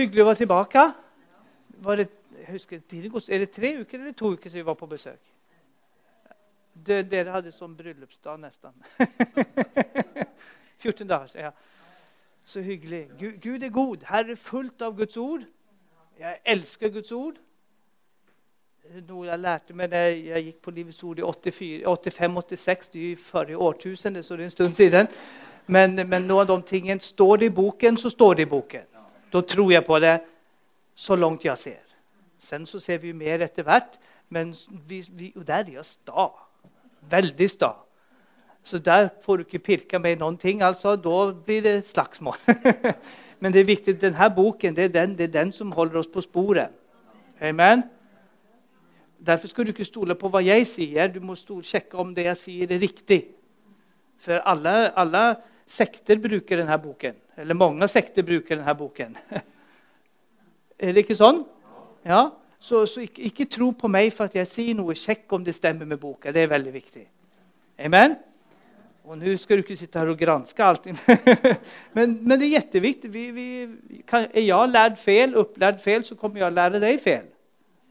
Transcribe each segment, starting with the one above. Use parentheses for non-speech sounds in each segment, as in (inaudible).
Hyggelig å være tilbake. Var det, husker, Er det tre uker eller to uker siden vi var på besøk? Det, dere hadde sånn bryllupsdag nesten. (laughs) 14 dager. ja. Så hyggelig. Gud, Gud er god. Her er fullt av Guds ord. Jeg elsker Guds ord. Det er noe jeg lærte meg da jeg gikk på Livets ord i 85-86, det i forrige årtusende, så det er en stund siden. Men, men noen av de tingene står det i boken, så står det i boken. Da tror jeg på det så langt jeg ser. Sen så ser vi mer etter hvert, men vi, vi, og der er jeg sta. Veldig sta. Så der får du ikke pirke meg i noen ting. altså. Da blir det slagsmål. (laughs) men det er viktig, denne boken det er, den, det er den som holder oss på sporet. Amen. Derfor skal du ikke stole på hva jeg sier. Du må stole, sjekke om det jeg sier, er riktig. For alle, alle sekter bruker denne boken. Eller mange sekter bruker denne boken. (laughs) er det ikke sånn? Ja? Så, så ikke, ikke, tro på meg for at jeg sier noe. Sjekk om det stemmer med boka. Det er veldig viktig. Amen? Og nå skal du ikke sitte her og granske alt. (laughs) men, men, det er kjempeviktig. Er jeg lært feil, opplært feil, så kommer jeg å lære deg feil.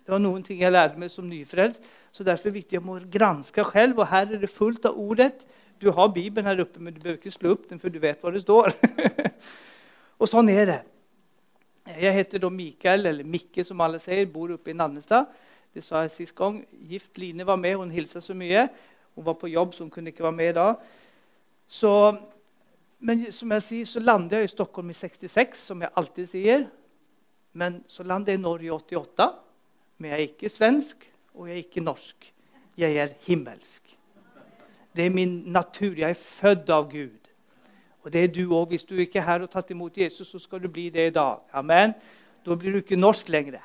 Det var noen ting jeg lærte meg som nyfrelst. Så derfor er det viktig å granske selv. Og her er det fullt av ordet. Du har Bibelen her oppe, men du behøver ikke slå opp den, for du vet hva det står. (laughs) og sånn er det. Jeg heter da Mikael, eller Mikke, som alle sier, bor oppe i Nannestad. Det sa jeg sist gang. Gift Line var med, hun hilsa så mye. Hun var på jobb, så hun kunne ikke være med da. Så, men som jeg sier, så landet jeg i Stockholm i 66, som jeg alltid sier. Men så landet jeg i Norge i 88. Men jeg er ikke svensk, og jeg er ikke norsk. Jeg er himmelsk. Det er min natur. Jeg er født av Gud. Og det er du òg. Hvis du ikke er her og tatt imot Jesus, så skal du bli det i dag. Amen. Da blir du ikke norsk lenger.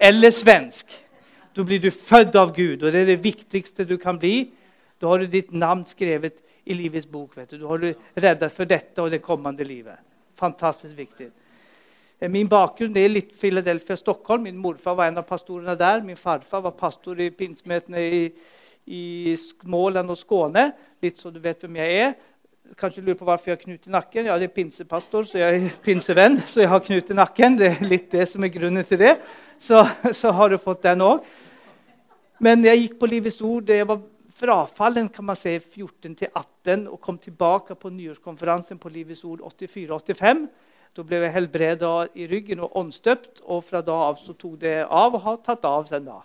Eller svensk. Da blir du født av Gud, og det er det viktigste du kan bli. Da har du ditt navn skrevet i livets bok. vet du. Da har du reddet for dette og det kommende livet. Fantastisk viktig. Eh, min bakgrunn er litt Philadelphia, Stockholm. Min morfar var en av pastorene der. Min farfar var pastor i pinsemøtene i i Småland og Skåne, litt så du vet hvem jeg er. Kanskje du lurer på hvorfor jeg har knut i nakken. Ja, det er pinsepastor, så jeg er pinsevenn, så jeg har knut i nakken. Det er litt det som er grunnen til det. Så, så har du fått den òg. Men jeg gikk på Livets Ord. Jeg var frafallen kan man si, 14 18 og kom tilbake på nyårskonferansen på Livets Ord 84-85. Da ble jeg helbredet i ryggen og åndsdøpt, og fra da av så tok det av og har tatt av siden da.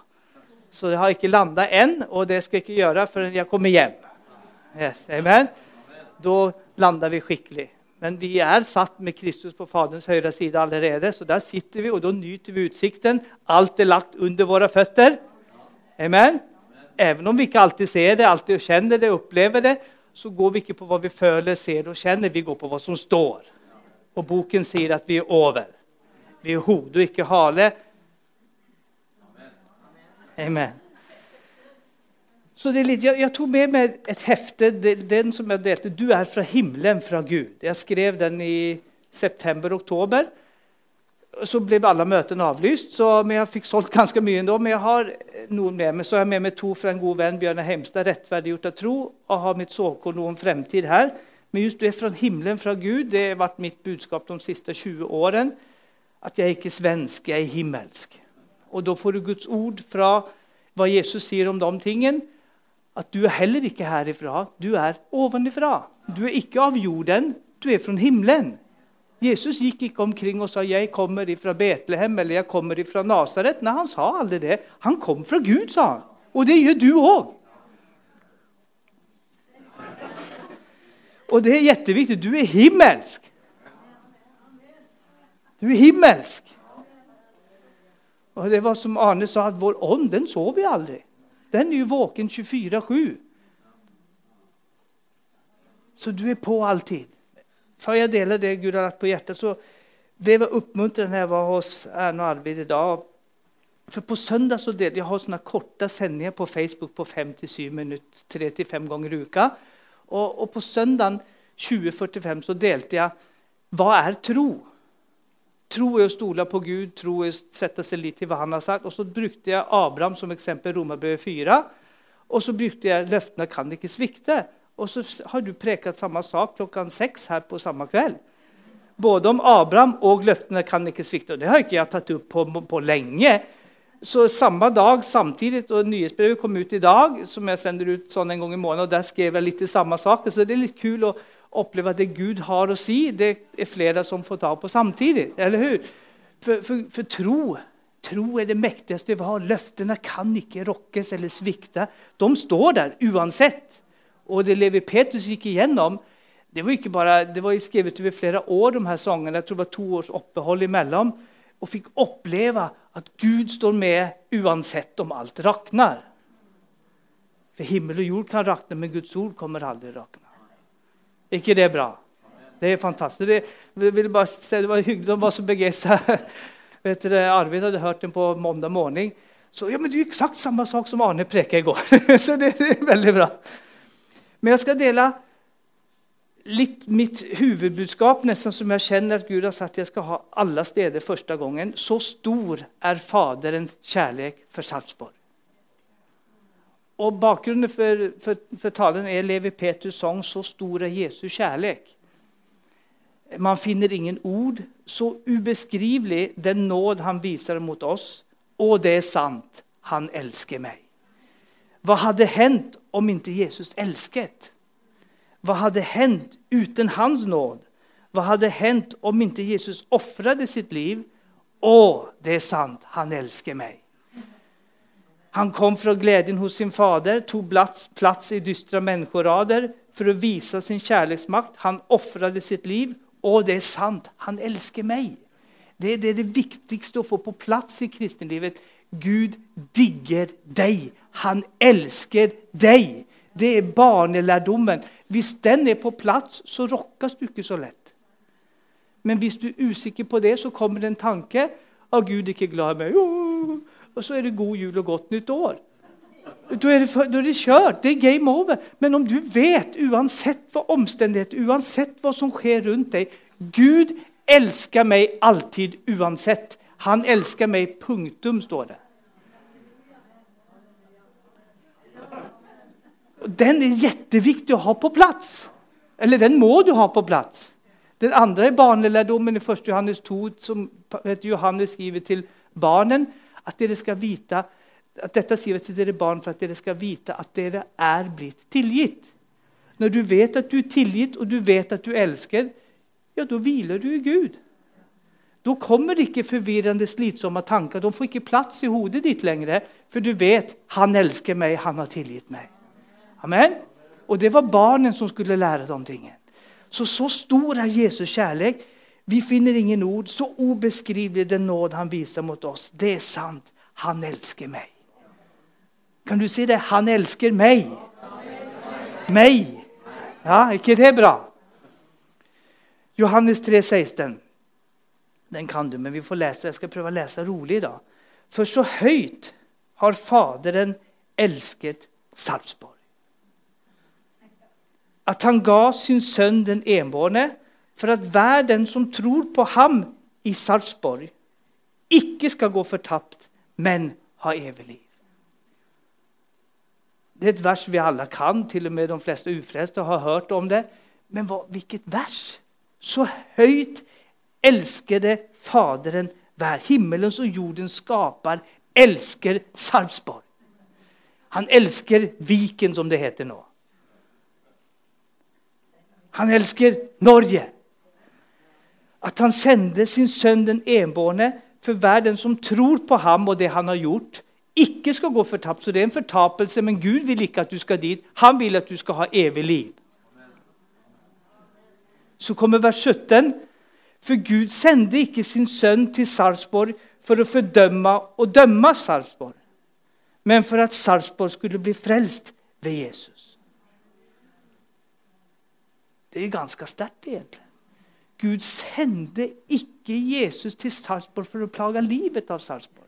Så jeg har ikke landa enn, og det skal jeg ikke gjøre før jeg kommer hjem. Yes, amen. Da lander vi skikkelig. Men vi er satt med Kristus på Faderens høyre side allerede. Så der sitter vi, og da nyter vi utsikten. Alt er lagt under våre føtter. Amen. Even om vi ikke alltid ser det, alltid kjenner det, opplever det, så går vi ikke på hva vi føler, ser og kjenner. Vi går på hva som står. Og boken sier at vi er over. Vi er hode og ikke hale. Amen. Så det er litt, jeg, jeg tok med meg et hefte, den som jeg delte. 'Du er fra himmelen, fra Gud'. Jeg skrev den i september-oktober. Så ble alle møtene avlyst, så, men jeg fikk solgt ganske mye ennå. Men jeg har noen med meg. Så jeg har med meg to fra en god venn, Bjørne Heimstad, 'Rettferdiggjort av tro', og har mitt såkorn noen fremtid her. Men just 'Du er fra himmelen, fra Gud' det har vært mitt budskap de siste 20 årene. At jeg er ikke svensk, jeg er himmelsk. Og da får du Guds ord fra hva Jesus sier om de tingene. At du er heller ikke herifra. Du er ovenifra. Du er ikke av jorden, du er fra himmelen. Jesus gikk ikke omkring og sa 'jeg kommer fra Betlehem' eller 'jeg kommer fra Nasaret'. Nei, han sa aldri det. Han kom fra Gud, sa han. Og det gjør du òg. Og det er kjempeviktig. Du er himmelsk. Du er himmelsk. Og det var som Arne sa, at vår ånd den sover aldri. Den er jo våken 24-7. Så du er på alltid. Før jeg deler det Gud har lagt på hjertet, så ble jeg oppmuntret når jeg var hos Erne og Arvid i dag. For på søndag så delte jeg har sånne korte sendinger på Facebook på 5-7 minutter. 3-5 ganger i uka. Og, og på søndag 2045 så delte jeg 'Hva er tro?' Tro er å stole på Gud, tro er å sette seg litt til hva han har sagt. Og så brukte jeg Abraham som eksempel, Romerbrevet 4. Og så brukte jeg 'løftene kan ikke svikte'. Og så har du preket samme sak klokka seks her på samme kveld. Både om Abraham og løftene kan ikke svikte. Og det har ikke jeg tatt opp på, på lenge. Så samme dag, samtidig, og Nyhetsbrevet kom ut i dag, som jeg sender ut sånn en gang i måneden, og der skrev jeg litt i samme sak. Så det er litt kult å oppleve at det Gud har å si, det er flere som får ta på samtidig. eller hur? For, for, for tro Tro er det mektigste vi har. Løftene kan ikke rokkes eller svikte. De står der uansett. Og det Levi Petrus gikk igjennom, det var ikke bare, det var skrevet over flere år, de her sangene. Jeg tror det var to års opphold imellom. Og fikk oppleve at Gud står med uansett om alt rakner. For himmel og jord kan rakne, men Guds ord kommer aldri rakne. Ikke det bra? Det er fantastisk. Det, det var hyggelig han var så begeistra. (laughs) Arvid hadde hørt den på mandag morgen. Så ja, men det er eksakt samme sak som Arne preka i går. (laughs) så det, det er veldig bra. Men jeg skal dele litt mitt hovedbudskap, nesten som jeg kjenner at Gud har sagt jeg skal ha alle steder første gangen. Så stor er Faderens kjærlighet for Sarpsborg. Og Bakgrunnen for, for, for talen er Levi Petrus sang 'Så stor er Jesus kjærlighet'. Man finner ingen ord. Så ubeskrivelig den nåd han viser mot oss. Og det er sant, han elsker meg. Hva hadde hendt om ikke Jesus elsket? Hva hadde hendt uten hans nåd? Hva hadde hendt om ikke Jesus ofret sitt liv? Å, det er sant, han elsker meg. Han kom fra gleden hos sin fader, tok plass i dystre menneskerader for å vise sin kjærlighetsmakt. Han ofret sitt liv, og det er sant, han elsker meg. Det, er det viktigste å få på plass i kristenlivet. Gud digger deg. Han elsker deg. Det er barnelærdommen. Hvis den er på plass, så rokkes du ikke så lett. Men hvis du er usikker på det, så kommer det en tanke at Gud er ikke glad i meg. Og så er det god jul og godt nytt år. Da er, det, da er det kjørt. Det er game over. Men om du vet, uansett hva omstendighet, uansett hva som skjer rundt deg Gud elsker meg alltid uansett. Han elsker meg, punktum, står det. Den er kjempeviktig å ha på plass. Eller den må du ha på plass. Den andre er barnelærdommen i 1. Johannes 2, som Johannes skriver til barnen. At dere skal vite at dette skriver til dere barn for at dere skal vite at dere er blitt tilgitt. Når du vet at du er tilgitt, og du vet at du elsker, ja, da hviler du i Gud. Da kommer det ikke forvirrende, slitsomme tanker. De får ikke plass i hodet ditt lenger, for du vet han elsker meg, han har tilgitt meg. Amen. Og det var barnen som skulle lære de tingene. Så så stor er Jesus kjærlighet. Vi finner ingen ord. Så ubeskrivelig den nåd han viser mot oss. Det er sant. Han elsker meg. Kan du si det? Han elsker meg. Meg. Ja, ikke det bra? Johannes 3, 16. Den kan du, men vi får lese. Jeg skal prøve å lese rolig. da. For så høyt har Faderen elsket Sarpsborg at han ga sin sønn den enbårne, for at hver den som tror på ham i Sarpsborg, ikke skal gå fortapt, men ha evig liv. Det er et vers vi alle kan, til og med de fleste ufrelste har hørt om det. Men hva, hvilket vers? Så høyt elskede Faderen hver himmelens og jordens skaper, elsker Sarpsborg. Han elsker Viken, som det heter nå. Han elsker Norge. At han sender sin sønn den enbårne for hver den som tror på ham og det han har gjort, ikke skal gå fortapt. Så det er en fortapelse, men Gud vil ikke at du skal dit. Han vil at du skal ha evig liv. Så kommer vers 17. For Gud sendte ikke sin sønn til Sarpsborg for å fordømme og dømme Sarpsborg, men for at Sarpsborg skulle bli frelst ved Jesus. Det er ganske sterkt, egentlig. Gud sendte ikke Jesus til Sarpsborg for å plage livet av Sarpsborg.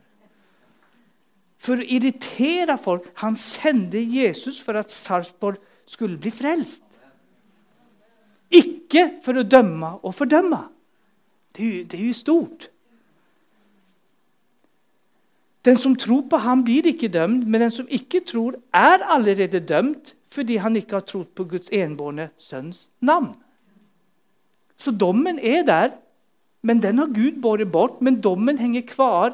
For å irritere folk. Han sendte Jesus for at Sarpsborg skulle bli frelst. Ikke for å dømme og fordømme. Det er, jo, det er jo stort. Den som tror på ham, blir ikke dømt, men den som ikke tror, er allerede dømt fordi han ikke har trodd på Guds enbårne sønns navn. Så dommen er der Men den har Gud båret bort, men dommen henger kvar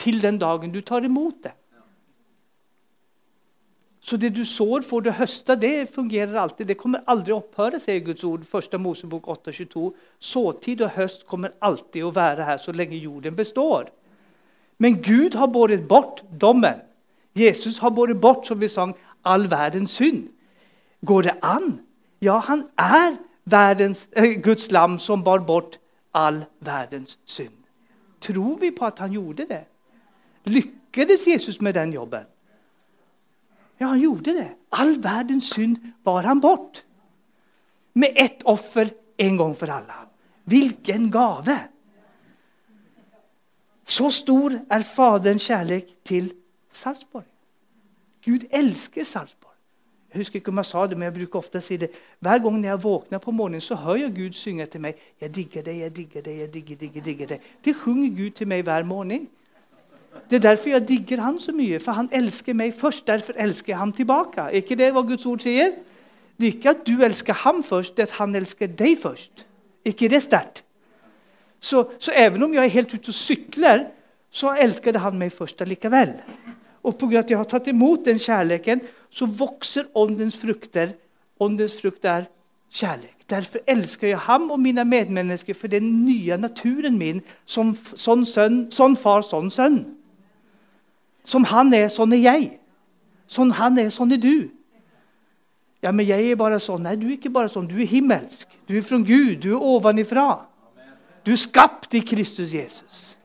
til den dagen du tar imot det. Så det du sår, får du høste. Det fungerer alltid. Det kommer aldri opphøre, sier Guds ord. 1. Mosebok 8,22. Såtid og høst kommer alltid å være her så lenge jorden består. Men Gud har båret bort dommen. Jesus har båret bort, som vi sang, all verdens synd. Går det an? Ja, han er verdens, äh, Guds lam som bar bort all verdens synd. Tror vi på at han gjorde det? Lykkades Jesus med den jobben? Ja, han gjorde det. All verdens synd bar han bort. Med ett offer en gang for alle. Hvilken gave! Så stor er Faderens kjærlighet til Sarpsborg. Gud elsker Sarpsborg. Jeg husker ikke om jeg sa det, men jeg bruker ofte å si det. Hver gang jeg våkner på morgenen, så hører jeg Gud synge til meg. 'Jeg digger deg, jeg digger deg, jeg digger, digger, digger deg'. Det synger Gud til meg hver morgen. Det er derfor jeg digger han så mye, for han elsker meg først. Derfor elsker jeg ham tilbake. Er ikke det hva Guds ord sier? Det er ikke at du elsker ham først, det er at han elsker deg først. ikke det sterkt? Så, så even om jeg er helt ute og sykler, så elsker han meg først allikevel. Og pga. at jeg har tatt imot den kjærligheten, så vokser åndens frukter. Åndens frukt er kjærlighet. Derfor elsker jeg ham og mine medmennesker for den nye naturen min. Som, sånn, sønn, sånn far, sånn sønn. Som han er, sånn er jeg. Sånn han er, sånn er du. Ja, men jeg er bare sånn. Nei, du er ikke bare sånn. Du er himmelsk. Du er fra Gud. Du er ovenifra. Du er skapt i Kristus Jesus.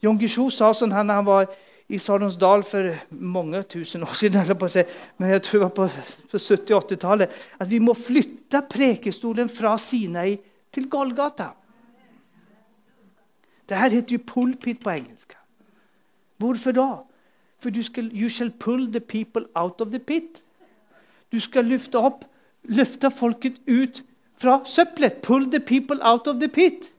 Jon Guichou sa sånn han, han var i Salonsdal for mange tusen år siden, (laughs) men jeg tror det var på, på 70- 80-tallet, at vi må flytte prekestolen fra Sinai til Golgata. Det her heter jo pulpit på engelsk. Hvorfor da? For du skal, you shall pull the people out of the pit. Du skal løfte opp, løfte folket ut fra søppelet. Pull the people out of the pit.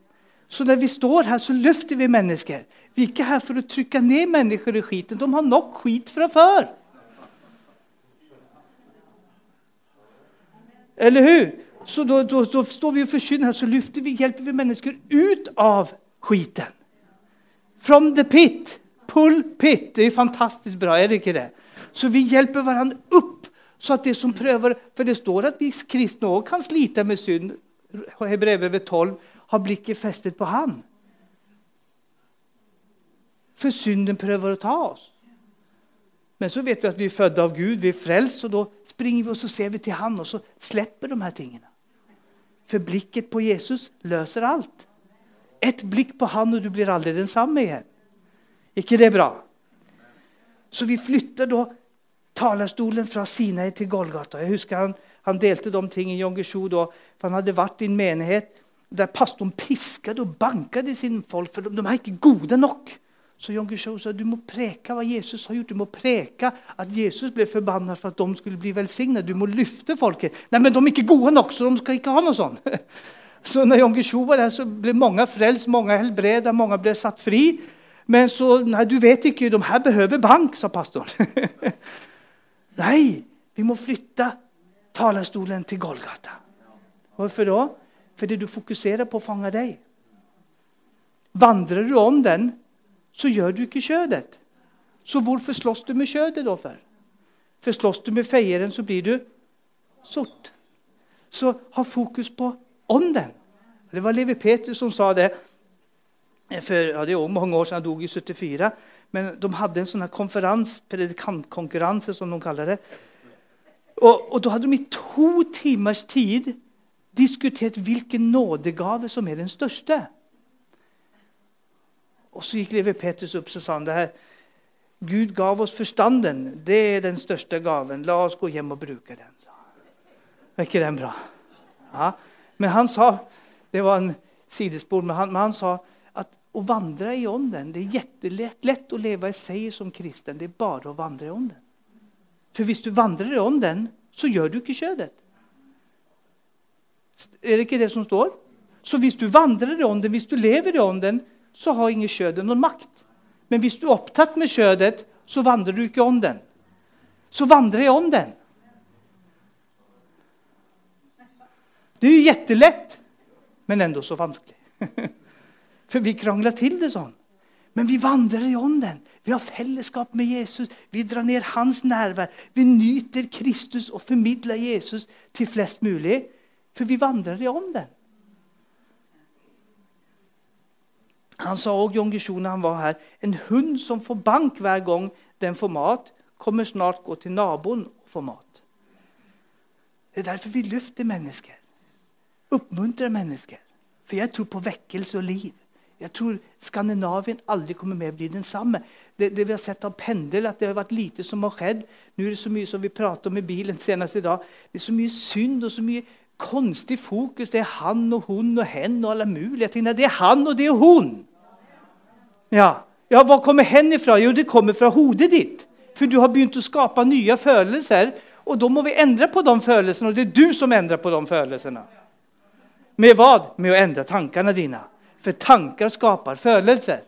Så når vi står her, så løfter vi mennesker. Vi er ikke her for å trykke ned mennesker i skiten. De har nok skit fra før. Eller hur? Så da, da, da står vi og forkynner her, så lyfter vi, hjelper vi mennesker ut av skiten. From the pit. Pull pit. Det er fantastisk bra, er det ikke det? Så vi hjelper hverandre opp. Så at det som prøver, For det står at vi kristne òg kan slite med synd. Hebrevet 12 har blikket festet på Han. For synden prøver å ta oss. Men så vet vi at vi er født av Gud, vi er frelst, og da springer vi og så ser vi til Han, og så slipper de her tingene. For blikket på Jesus løser alt. Et blikk på Han, og du blir aldri den samme igjen. ikke det bra? Så vi flytter da talerstolen fra Sinai til Golgata. Jeg husker Han, han delte de tingene i Jongesjo da, for han hadde vært i en menighet der pastoren pisket og banket sine folk, for de, de er ikke gode nok. Så Jon Guichou sa du må preke hva Jesus har gjort. Du må preke at Jesus ble forbannet for at de skulle bli velsignet. Du må løfte folket. Nei, men de er ikke gode nok, så de skal ikke ha noe sånt. (laughs) Så når Jon Guichou var der, så ble mange frelst, mange helbreda, mange ble satt fri. Men så Nei, du vet ikke, de her behøver bank, sa pastoren. (laughs) nei, vi må flytte talerstolen til Golgata. Hvorfor da? Fordi du fokuserer på å fange deg. Vandrer du om den, så gjør du ikke kjødet. Så hvorfor slåss du med kjødet da for? For slåss du med feieren, så blir du sort. Så ha fokus på ånden. Det var Levi Petrus som sa det. For, ja, det er også mange år siden han dog i 74. Men de hadde en sånn konferanse, predikantkonkurranse, som de kaller det. Og, og da hadde de i to timers tid diskutert hvilken nådegave som er den største. Og så gikk Levi Petrus opp og sa han det her. Gud gav oss forstanden. Det er den største gaven. La oss gå hjem og bruke den. sa Er ikke den bra? Ja. Men han sa Det var en sidespor, men han, men han sa at å vandre i ånden det er jättelett lett å leve i seier som kristen. Det er bare å vandre i ånden. For hvis du vandrer i ånden, så gjør du ikke kjødet. Er det ikke det som står? Så hvis du vandrer i ånden, hvis du lever i ånden, så har ingen kjødet noen makt. Men hvis du er opptatt med kjødet, så vandrer du ikke om den. Så vandrer jeg om den. Det er jo jättelett. men enda så vanskelig. (laughs) For vi krangler til det sånn. Men vi vandrer i ånden. Vi har fellesskap med Jesus. Vi drar ned hans nærvær. Vi nyter Kristus og formidler Jesus til flest mulig. For vi vandrer i ånden. Han sa òg John Gishon han var her, en hund som får bank hver gang den får mat, kommer snart gå til naboen og få mat. Det er derfor vi løfter mennesker. Oppmuntrer mennesker. For jeg tror på vekkelse og liv. Jeg tror Skandinavien aldri kommer med å bli den samme. Det, det, vi har sett av pendel, at det har vært lite som har skjedd. Nå er det så mye som vi prater om i bilen senest i dag. Det er så mye synd og så mye konstig fokus. Det er han og hun og hen og alle mulige ting. Det er han og det er hun. Ja. ja, Hva kommer hen ifra? Jo, det kommer fra hodet ditt. For du har begynt å skape nye følelser. Og da må vi endre på de følelsene, og det er du som endrer på de følelsene. Med hva? Med å endre tankene dine. For tanker skaper følelser.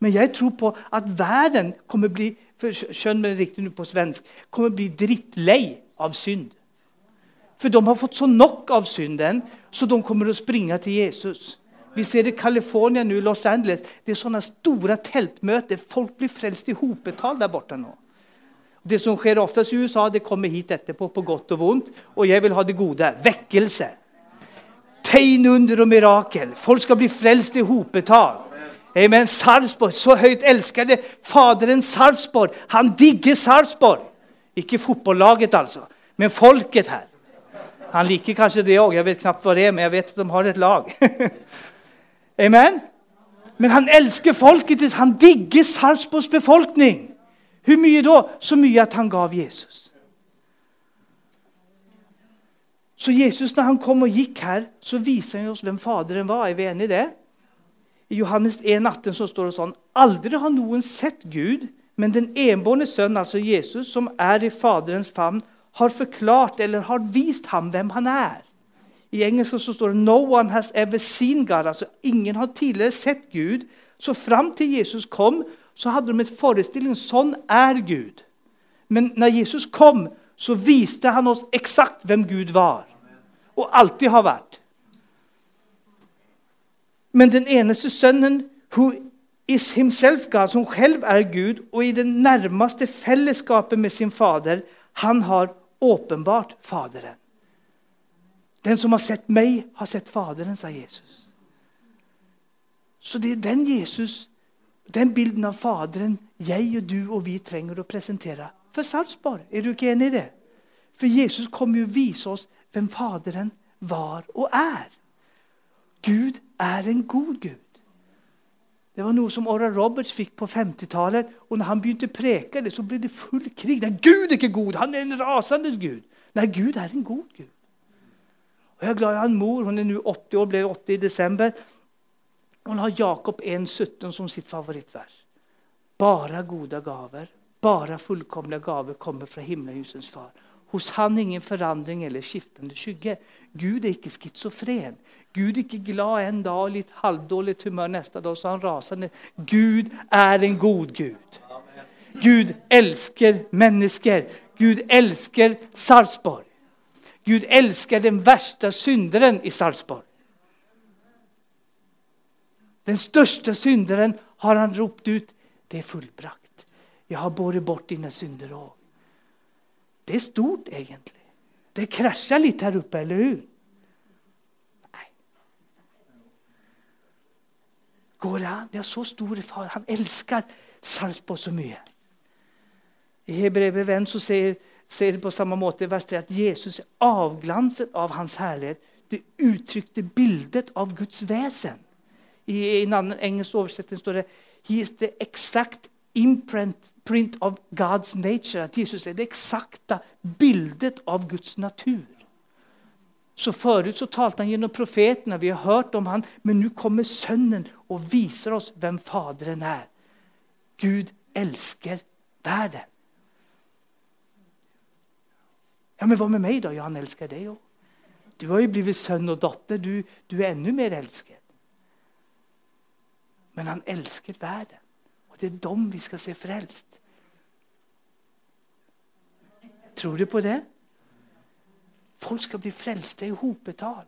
Men jeg tror på at verden kommer bli skjønn meg riktig på svensk, kommer bli drittlei av synd. For de har fått så nok av synden, så de kommer å springe til Jesus. Vi ser det i California nå, Los Angeles. Det er sånne store teltmøter. Folk blir frelst i hopetall der borte nå. Det som skjer oftest i USA, det kommer hit etterpå, på godt og vondt. Og jeg vil ha det gode. Vekkelse tegn, under og mirakel. Folk skal bli frelst i hopetall. Amen. Sarpsborg, så høyt elskede Faderen Sarpsborg. Han digger Sarpsborg. Ikke fotballaget, altså, men folket her. Han liker kanskje det òg. Jeg vet knapt hva det er, men jeg vet at de har et lag. (laughs) Amen. Men han elsker folket. Han digger Sarpsborgs befolkning. Hvor mye da? Så mye at han gav Jesus. Så Jesus, når han kom og gikk her, så viser han oss hvem Faderen var. Er vi enige i det? I Johannes 1, 18 så står det sånn Aldri har noen sett Gud, men den enbårne sønn, altså Jesus, som er i Faderens favn, har forklart eller har vist ham hvem han er. I engelsk så står det 'No one has ever seen God'. altså Ingen har tidligere sett Gud. Så fram til Jesus kom, så hadde de et forestilling sånn er Gud. Men når Jesus kom, så viste han oss eksakt hvem Gud var og alltid har vært. Men den eneste sønnen, who is himself God, som selv er Gud, og i det nærmeste fellesskapet med sin fader, han har åpenbart Faderen. Den som har sett meg, har sett Faderen, sa Jesus. Så det er den Jesus, den bilden av Faderen, jeg og du og vi trenger å presentere for Sarpsborg. Er du ikke enig i det? For Jesus kommer jo å vise oss hvem Faderen var og er. Gud er en god Gud. Det var noe som Oral Roberts fikk på 50-tallet. og når han begynte å preke det, så ble det full krig. Nei, Gud er ikke god! Han er en rasende Gud. Nei, Gud er en god Gud. Og Jeg er glad i han mor. Hun er nå 80 år, ble 80 i desember. Hun har Jakob 1,17 som sitt favorittvers. Bare gode gaver, bare fullkomne gaver kommer fra himmelhusens far. Hos han ingen forandring eller skiftende skygge. Gud er ikke schizofren. Gud er ikke glad en dag og litt halvdårlig humør neste dag. så han rasende. Gud er en god Gud. Gud elsker mennesker. Gud elsker Sarpsborg. Gud elsker den verste synderen i Sarpsborg. Den største synderen har han ropt ut. Det er fullbrakt. Jeg har båret bort dine synder òg. Det er stort, egentlig. Det krasja litt her oppe, eller hur? Går an? Vi har så store far. Han elsker Sarpsborg så mye. I Hebrevet så sier, sier det på samme måte i vers 3 at Jesus er avglanset av hans herlighet. Det uttrykte bildet av Guds vesen. I en annen engelsk oversetting står det He is the exact imprint print of God's nature. At Jesus er det eksakte bildet av Guds natur. Så Forut så talte han gjennom profetene, vi har hørt om han, men nå kommer Sønnen og viser oss hvem Faderen er. Gud elsker verden. Ja, Men hva med meg, da? Ja, han elsker deg òg. Du har jo blitt sønn og datter. Du, du er enda mer elsket. Men han elsker verden. Det er dem vi skal se frelst. Tror du på det? Folk skal bli frelste i hopetall.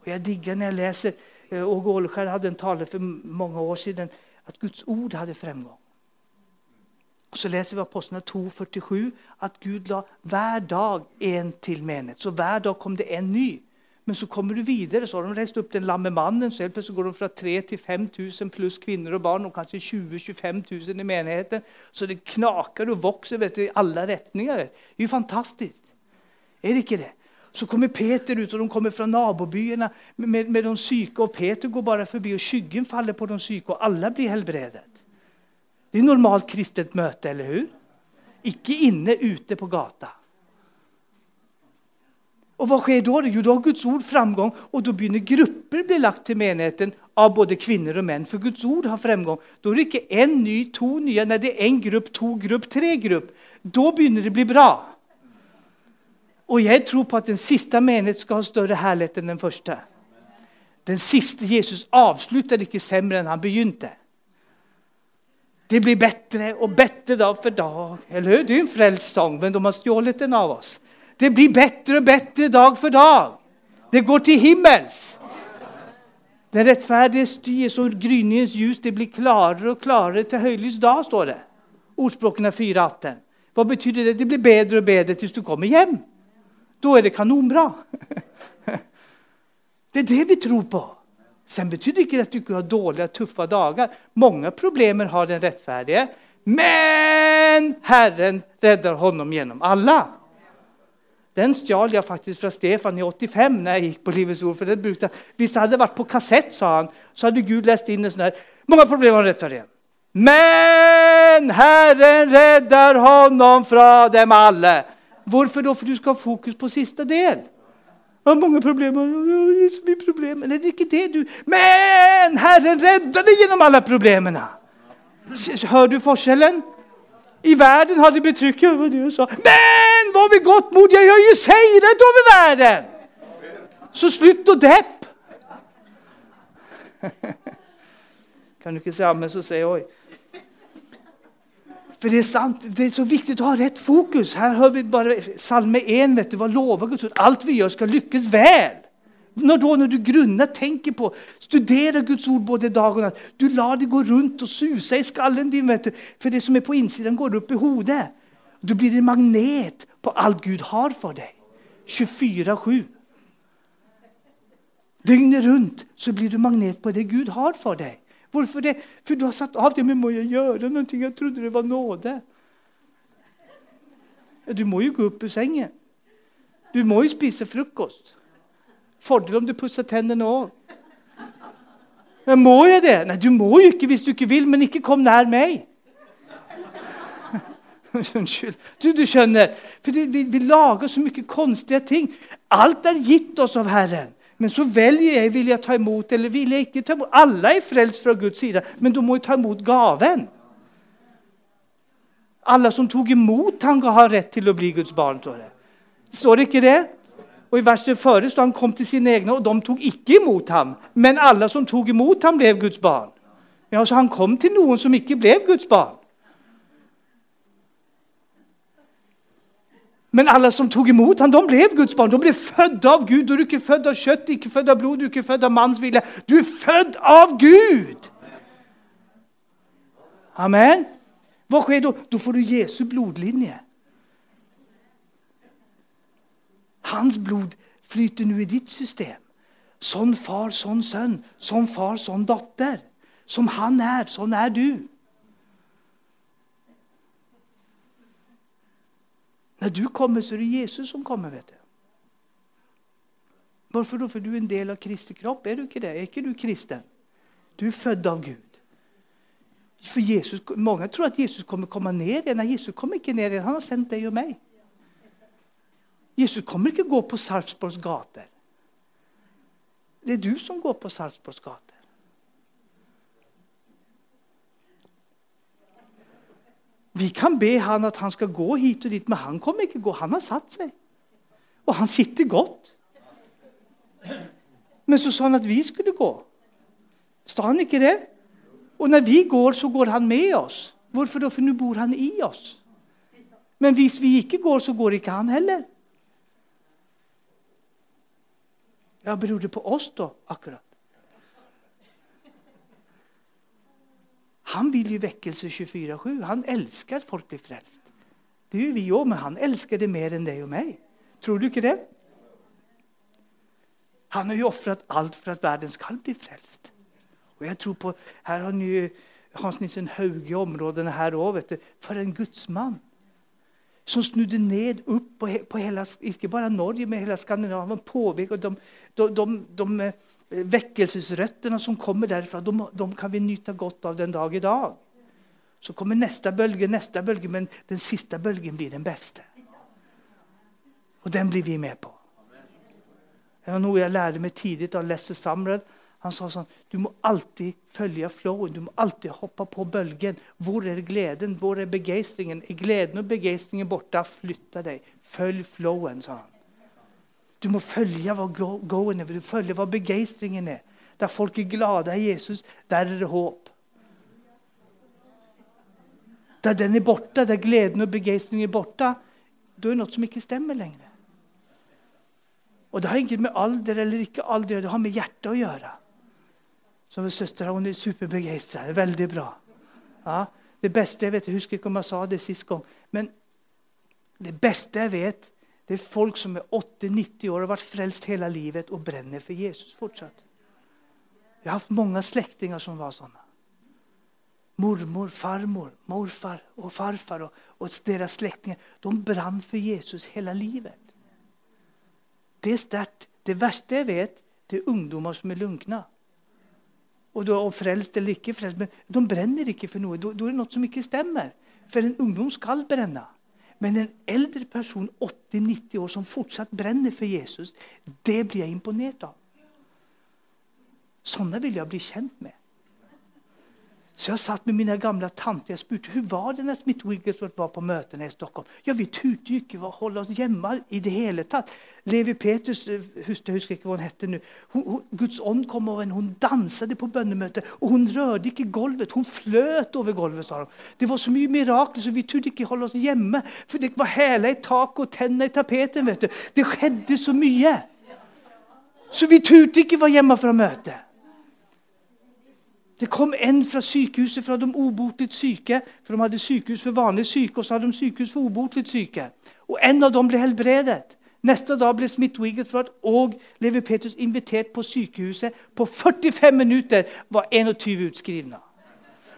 Og Jeg digger når jeg leser eh, Åge Åleskjær hadde en tale for mange år siden at Guds ord hadde fremgang. Og Så leser vi Apostlene 2,47 at Gud la hver dag en til menighet. Så hver dag kom det en ny. Men så kommer du videre, så har de reist opp den lamme mannen. Så helt går de fra 3000 til 5000 pluss kvinner og barn, og kanskje 20 25 000 i menigheten. Så det knaker og vokser vet du, i alle retninger. Det er jo fantastisk. Er det ikke det? Så kommer Peter ut, og de kommer fra nabobyene med, med de syke. Og Peter går bare forbi, og skyggen faller på de syke, og alle blir helbredet. Det er normalt kristent møte, eller hur? Ikke inne, ute på gata. Og Hva skjer da? Jo, da har Guds ord framgang, og da begynner grupper bli lagt til menigheten av både kvinner og menn. For Guds ord har fremgang. Da er det ikke én ny, to nye, nei, det er én gruppe, to grupp, tre grupp. Da begynner det å bli bra. Og jeg tror på at den siste menighet skal ha større herlighet enn den første. Den siste Jesus avslutter ikke semre enn han begynte. Det blir bedre og bedre dag for dag. Eller hør? Det er en frelssang, men de har stjålet den av oss. Det blir bedre og bedre dag for dag. Det går til himmels. Den rettferdige styr som gryningens ljus. Det blir klarere og klarere til høylys dag, står det. Ordspråkene 4.18. Hva betyr det? Det blir bedre og bedre til du kommer hjem. Da er det kanonbra. (laughs) Det er det vi tror på. Sen betyr det ikke at du ikke har dårlige og tøffe dager. Mange problemer har den rettferdige. Men Herren redder honom gjennom alle. Den stjal jeg faktisk fra Stefan i 85 når jeg gikk på Livets ord. for den brukte, Hvis det hadde vært på kassett, sa han, så hadde Gud lest inn en sånn her. Mange problemer har rettferdige. Men Herren redder honom fra dem alle. Hvorfor da? For du skal ha fokus på siste del. Jeg har mange problemer. Jeg har så mye problemer. Det er ikke det du Men Herren redder deg gjennom alle problemene. Hører du forskjellen? I verden har de betrykket over det og sa. Men var vi godt mot? Jeg har jo seiret over verden! Så slutt å deppe! (laughs) Kan du ikke si 'ammen', så jeg oi. For det er sant, det er så viktig å ha rett fokus. Her hører vi bare Salme 1. vet du, Hva lover Guds ord? Alt vi gjør, skal lykkes vel. Når, da, når du grunner, tenker på, studerer Guds ord både dag og natt Du lar det gå rundt og suse i skallen din. vet du, For det som er på innsiden, går opp i hodet. Du blir en magnet på alt Gud har for deg. 24-7. Døgnet rundt så blir du magnet på det Gud har for deg. Hvorfor det? For du har satt av det. Men må jeg gjøre noe? Jeg trodde det var nåde. Du må jo gå opp i sengen. Du må jo spise frokost. Fordel om du pusser tennene òg. Må jeg det? Nei, du må jo ikke hvis du ikke vil, men ikke kom nær meg. (laughs) Unnskyld. Du, du skjønner, for vi, vi lager så mye konstige ting. Alt er gitt oss av Herren. Men så velger jeg vil jeg ta imot eller vil jeg ikke ta imot. Alle er frelst fra Guds side, men du må jo ta imot gaven. Alle som tok imot han har rett til å bli Guds barn. Står det Står det ikke det? Og I verset før står han kom til sine egne, og de tok ikke imot ham. Men alle som tok imot ham, ble Guds barn. Ja, så Han kom til noen som ikke ble Guds barn. Men alle som tok imot ham, de ble Guds barn. De ble født av Gud. Du er ikke født av kjøtt, ikke født av blod, du er ikke født av manns vilje. Du er født av Gud! Amen. Hva skjer da? Da får du Jesu blodlinje. Hans blod flyter nå i ditt system. Sånn far, sånn sønn. Sånn far, sånn datter. Som han er, sånn er du. Når du kommer, så er det Jesus som kommer. vet du. Hvorfor da? For du er en del av Kristi kropp. Er du ikke det? Er ikke du kristen? Du er født av Gud. For Jesus, Mange tror at Jesus kommer komme ned igjen. Nei, Jesus kommer ikke ned igjen. Han har sendt deg og meg. Jesus kommer ikke gå på Sarpsborgs gater. Det er du som går på Sarpsborgs gater. Vi kan be han at han skal gå hit og dit, men han kommer ikke gå. Han har satt seg. Og han sitter godt. Men så sa han at vi skulle gå. Sa han ikke det? Og når vi går, så går han med oss. Hvorfor da? For nå bor han i oss. Men hvis vi ikke går, så går ikke han heller. Ja, Beror det på oss, da? akkurat? Han vill ju väckelse 24-7. Han älskar att folk blir frälst. Det gjør vi òg, men han elsker det mer enn deg og meg. Tror du ikke det? Han har jo ofret alt for at verden skal bli frelst. Og jeg tror på, Her har ni jo Hans Nilsen Hauge i områdena her òg, for en gudsmann. Som snudde ned opp på, på hele, ikke bare Norge, men hele Skandinavien. Påvek, og de, de, de, de Vekkelsesrøttene som kommer derfra, de, de, kan vi nyte godt av den dag i dag. Så kommer neste bølge, neste bølge, men den siste bølgen blir den beste. Og den blir vi med på. Det var noe jeg lærte meg tidlig av Lesse Samrad. Han sa sånn Du må alltid følge flowen. Du må alltid hoppe på bølgen. Hvor er gleden? Hvor er begeistringen? Er gleden og begeistringen borte? Flytt deg. Følg flowen, sa han. Du må følge hva go-en er, følge hva begeistringen er. Der folk er glade i Jesus, der er det håp. Der den er borte, der gleden og begeistringen er borte, da er det noe som ikke stemmer lenger. Og Det har ikke med alder eller ikke alder det har med hjertet å gjøre. Som søstera hun er superbegeistra. Veldig bra. Ja, det beste jeg vet, Jeg husker ikke om jeg sa det sist gang, men det beste jeg vet, det er folk som er 80-90 år og har vært frelst hele livet og brenner for Jesus fortsatt. Jeg har hatt mange slektninger som var sånne. Mormor, farmor, morfar og farfar og, og deres slektninger de brant for Jesus hele livet. Det er sterkt. Det verste jeg vet, det er ungdommer som er lunkne. Og, da, og frelst eller ikke frelst, men De brenner ikke for noe. Da er det noe som ikke stemmer. For en ungdom skal brenne. Men en eldre person, 80-90 år, som fortsatt brenner for Jesus, det blir jeg imponert av. Sånne vil jeg bli kjent med. Så jeg satt med mine gamle tanter og spurte hvordan var det når Smith Wigglesworth var på møtene i Stockholm. Ja, vi turte jo ikke holde oss hjemme i det hele tatt. Levi Peters husker, jeg husker ikke hva hun hette nå, Guds ånd kom over henne, hun danset på bønnemøtet, og hun rørte ikke gulvet. Hun fløt over gulvet, sa hun. Det var så mye mirakler, så vi turte ikke holde oss hjemme. For det var hæler i taket og tenner i tapeten. vet du. Det skjedde så mye. Så vi turte ikke være hjemme fra møtet. Det kom en fra sykehuset fra de obotlig syke. for De hadde sykehus for vanlig syke og så hadde de sykehus for obotlig syke. Og En av dem ble helbredet. Neste dag ble Smith Wigglesworth og Levi Petrus invitert på sykehuset. På 45 minutter var 21 utskrivna.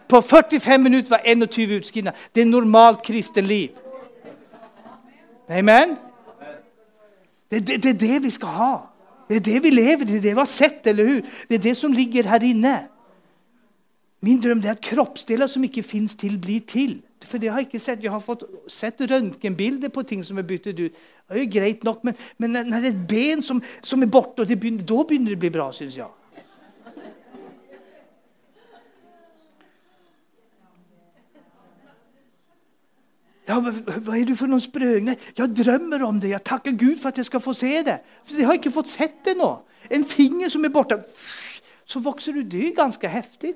På 45 minutter var 21 utskrivna. Det er normalt kristenliv. Amen? Det, det, det, er det vi skal ha. Det er det vi lever i, det er det vi har sett. eller hur? Det er det som ligger her inne. Min drøm er at kroppsdeler som ikke fins til, blir til. For det har Jeg ikke sett. Jeg har fått sett røntgenbilder på ting som er byttet ut. Det er jo greit nok, Men, men når det er et ben som, som er borte, begynner, da begynner det å bli bra, syns jeg. Ja, Hva er du for noen sprøgne? Jeg drømmer om det. Jeg takker Gud for at jeg skal få se det. For Jeg har ikke fått sett det nå. En finger som er borte. Så vokser du. Det er ganske heftig.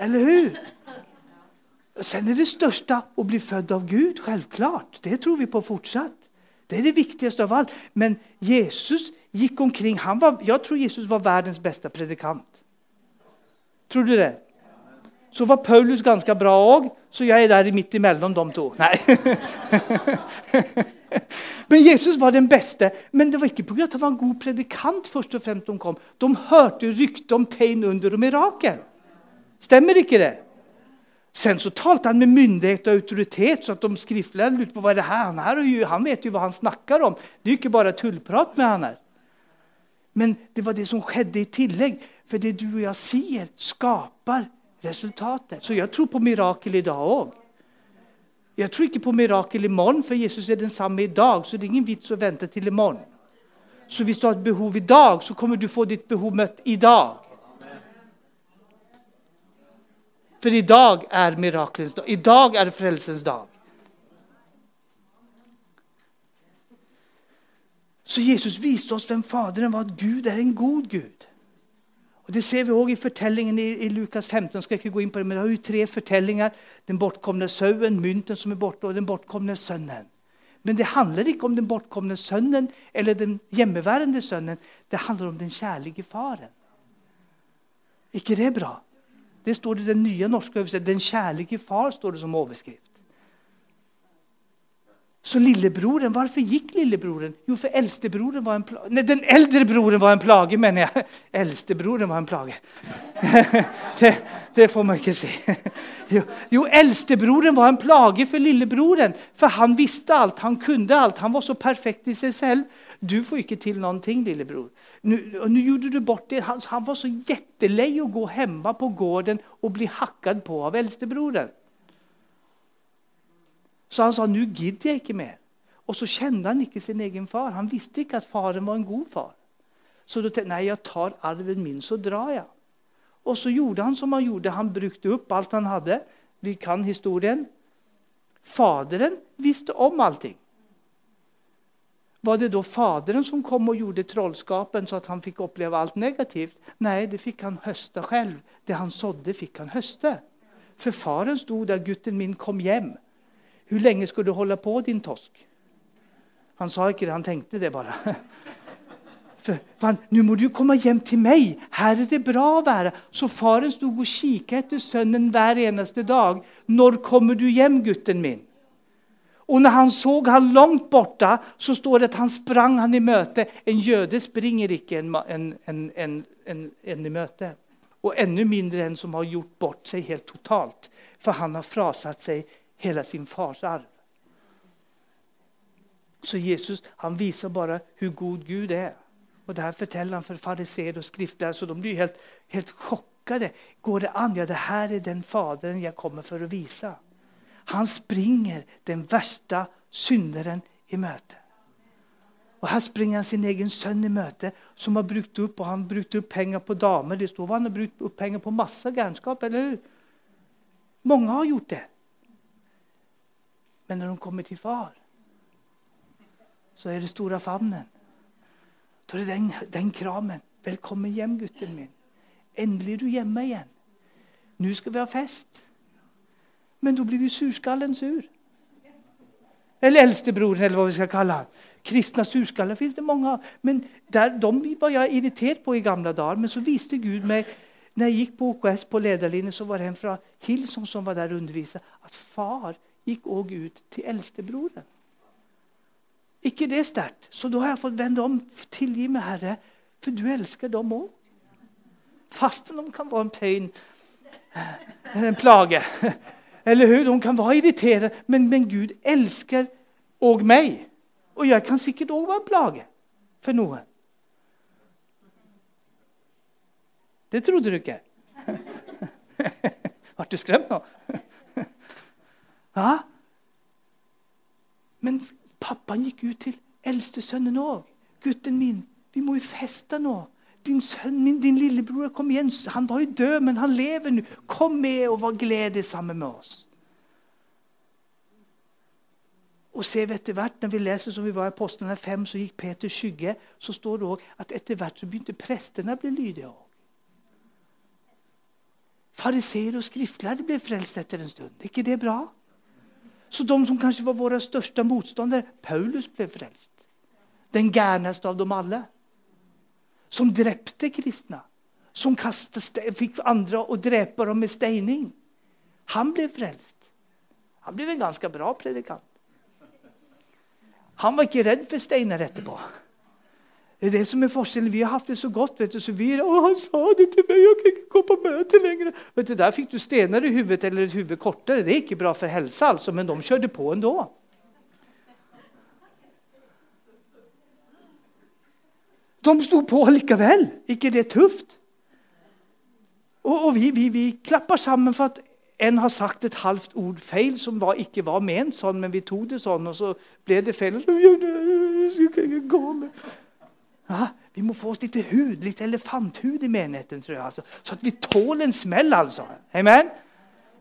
Eller hur? Sen er det største å bli født av Gud, Selvklart. Det tror vi på fortsatt. Det er det viktigste av alt. Men Jesus gikk omkring. Var, jeg tror Jesus var verdens beste predikant. Tror du det? Så var Paulus ganske bra òg, så jeg er der midt imellom de to. Nei. (laughs) Men Jesus var den beste. Men det var ikke pga. at han var en god predikant. først og fremst De kom. De hørte rykte om tegn, under og mirakel. Stemmer ikke det? Sen så talte han med myndighet og autoritet, så at de skriftlærde lurte på hva er det her han er. Han vet jo hva han snakker om. Det er ikke bare tullprat med han her. Men det var det som skjedde i tillegg. For det du og jeg sier, skaper resultater. Så jeg tror på mirakel i dag òg. Jeg tror ikke på mirakel i morgen, for Jesus er den samme i dag. Så det er ingen vits å vente til i morgen. Så hvis du har et behov i dag, så kommer du få ditt behov møtt i dag. For i dag er mirakelens dag. I dag er frelsens dag. Så Jesus viste oss hvem Faderen var, at Gud er en god Gud. Og Det ser vi også i fortellingen i, i Lukas 15. skal jeg ikke gå inn på det, men det har jo tre fortellinger. Den bortkomne sauen, mynten som er borte, og den bortkomne sønnen. Men det handler ikke om den bortkomne sønnen eller den hjemmeværende sønnen. Det handler om den kjærlige faren. ikke det bra? Det står i den nye norske oversettelsen. Den kjærlige far står det som overskrift. Så lillebroren, Hvorfor gikk lillebroren? Jo, for eldstebroren var en plage. Nei, den eldre broren var en plage, mener jeg. (laughs) Eldstebroren var en plage. (laughs) det, det, får man ikke si. (laughs) Jo, jo, eldstebroren var en plage for lillebroren. For han visste alt, han kunne alt. Han var så perfekt i seg selv. Du får ikke til noen ting, lillebror. Nå, gjorde du bort det. Han, han var så jettelei å gå hjemme på gården og bli hakket på av eldstebroren. Så han sa nå gidder jeg ikke mer. Og så kjente han ikke sin egen far. Han visste ikke at faren var en god far. Så da tenkte nei, jeg tar arven min, så drar jeg. Og så gjorde han som han gjorde. Han brukte opp alt han hadde. Vi kan historien. Faderen visste om allting. Var det da faderen som kom og gjorde trollskapen så at han fikk oppleve alt negativt? Nei, det fikk han høste selv. Det han sådde, fikk han høste. For faren sto der, gutten min kom hjem. Hvor lenge skal du holde på, din tosk? Han sa ikke det, han tenkte det bare. (laughs) For, for Nå må du komme hjem til meg. Her er det bra å være. Så faren sto og kikket etter sønnen hver eneste dag. 'Når kommer du hjem, gutten min?' Og når han så han langt borte, så står det at han sprang han i møte. En jøde springer ikke en, en, en, en, i møte. Og enda mindre en som har gjort bort seg helt totalt. For han har frasatt seg hele sin fars arv. Så Jesus han viser bare hvor god Gud er. Og Det her forteller han for fariseer og skriftlærere, så de blir helt, helt sjokkede. Går det an? Ja, det her er den Faderen jeg kommer for å vise. Han springer den verste synderen i møte. Og Her springer han sin egen sønn i møte, som har brukt opp og han brukte opp penger på damer. Det står Han har brukt opp penger på masse gærenskap. eller Mange har gjort det. Men når de kommer til far, så er det store favnen. Da er det den, den kramen. 'Velkommen hjem, gutten min. Endelig er du hjemme igjen. Nå skal vi ha fest.' Men da blir vi surskallen sur. Eller eldstebroren, eller hva vi skal kalle han. Kristne surskaller fins det mange av. Men der, De var jeg irritert på i gamle dager. Men så viste Gud meg når jeg gikk på OKS på lederlinje, så var det en fra Hilson som var der og underviste, at far gikk òg ut til eldstebroren. ikke det sterkt? Så da har jeg fått vende om. Tilgi meg, Herre, for du elsker dem òg. Fasten de kan være en pain, eh, en plage. Eller hur? De kan være irriterende, men, men Gud elsker òg meg. Og jeg kan sikkert òg være en plage for noen. Det trodde du ikke? Ble (laughs) du skremt nå? Ja? Men pappaen gikk ut til eldstesønnen òg. 'Gutten min, vi må jo feste nå.' 'Din sønn min, din lillebror, kom igjen.' Han var jo død, men han lever nå. Kom med og var glede sammen med oss. Og ser vi etter hvert, Når vi leser som vi var i Apostlene 5, så gikk Peter skygge. Så står det òg at etter hvert så begynte prestene å bli lydige òg. Fariseere og skriftlærde ble frelst etter en stund. Er ikke det bra? Så de som kanskje var våre største motstandere Paulus ble frelst. Den gærneste av dem alle. Som drepte kristne. Som fikk andre å drepe dem med steining. Han ble frelst. Han ble en ganske bra predikant. Han var ikke redd for steiner etterpå. Det er det som er forskjellen. Vi har hatt det så godt. vet du, så vi å, 'Han sa det til meg, jeg kan ikke gå på møte lenger.' Vet du, Der fikk du stener i hodet eller et hode kortere. Det er ikke bra for helsa, altså, men de kjørte på ändå. De sto på likevel. ikke det tøft? Og, og vi, vi, vi, klapper sammen for at en har sagt et halvt ord feil, som var, ikke var ment sånn, men vi tok det sånn, og så ble det feil. Ja, vi må få oss litt hud, litt elefanthud i menigheten, tror jeg. Altså. Så at vi tåler en smell, altså. Amen?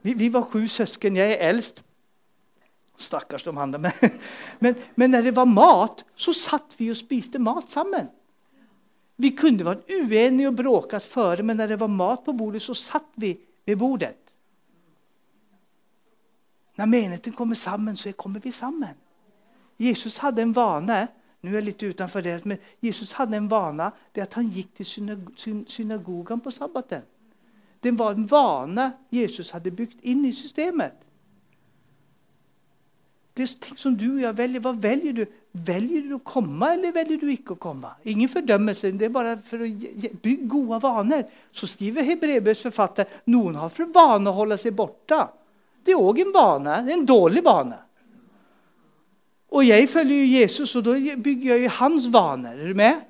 Vi, vi var sju søsken. Jeg er eldst. Stakkars de andre. Men, men, men, når det var mat, så satt vi og spiste mat sammen. Vi kunde varit uenige och bråkat före, men när det var mat på bordet så satt vi ved bordet. Når menigheten kommer sammen, så kommer vi sammen. Jesus hadde en vane nu er jeg litt utenfor det, men Jesus hadde en vane det at han gikk til synagogen på sabbaten. Det var en vane Jesus hadde bygd inn i systemet. Det er ting som du og jeg velger. Hva velger du? Velger du å komme, eller velger du ikke å komme? Ingen fordømmelse. det er bare for å bygge gode vaner. Så skriver Hebrevets forfatter, noen har for vane å holde seg borta. Det er òg en vane. det er en dårlig vane. Og jeg følger jo Jesus og da bygger jeg jo hans vaner. Er du med?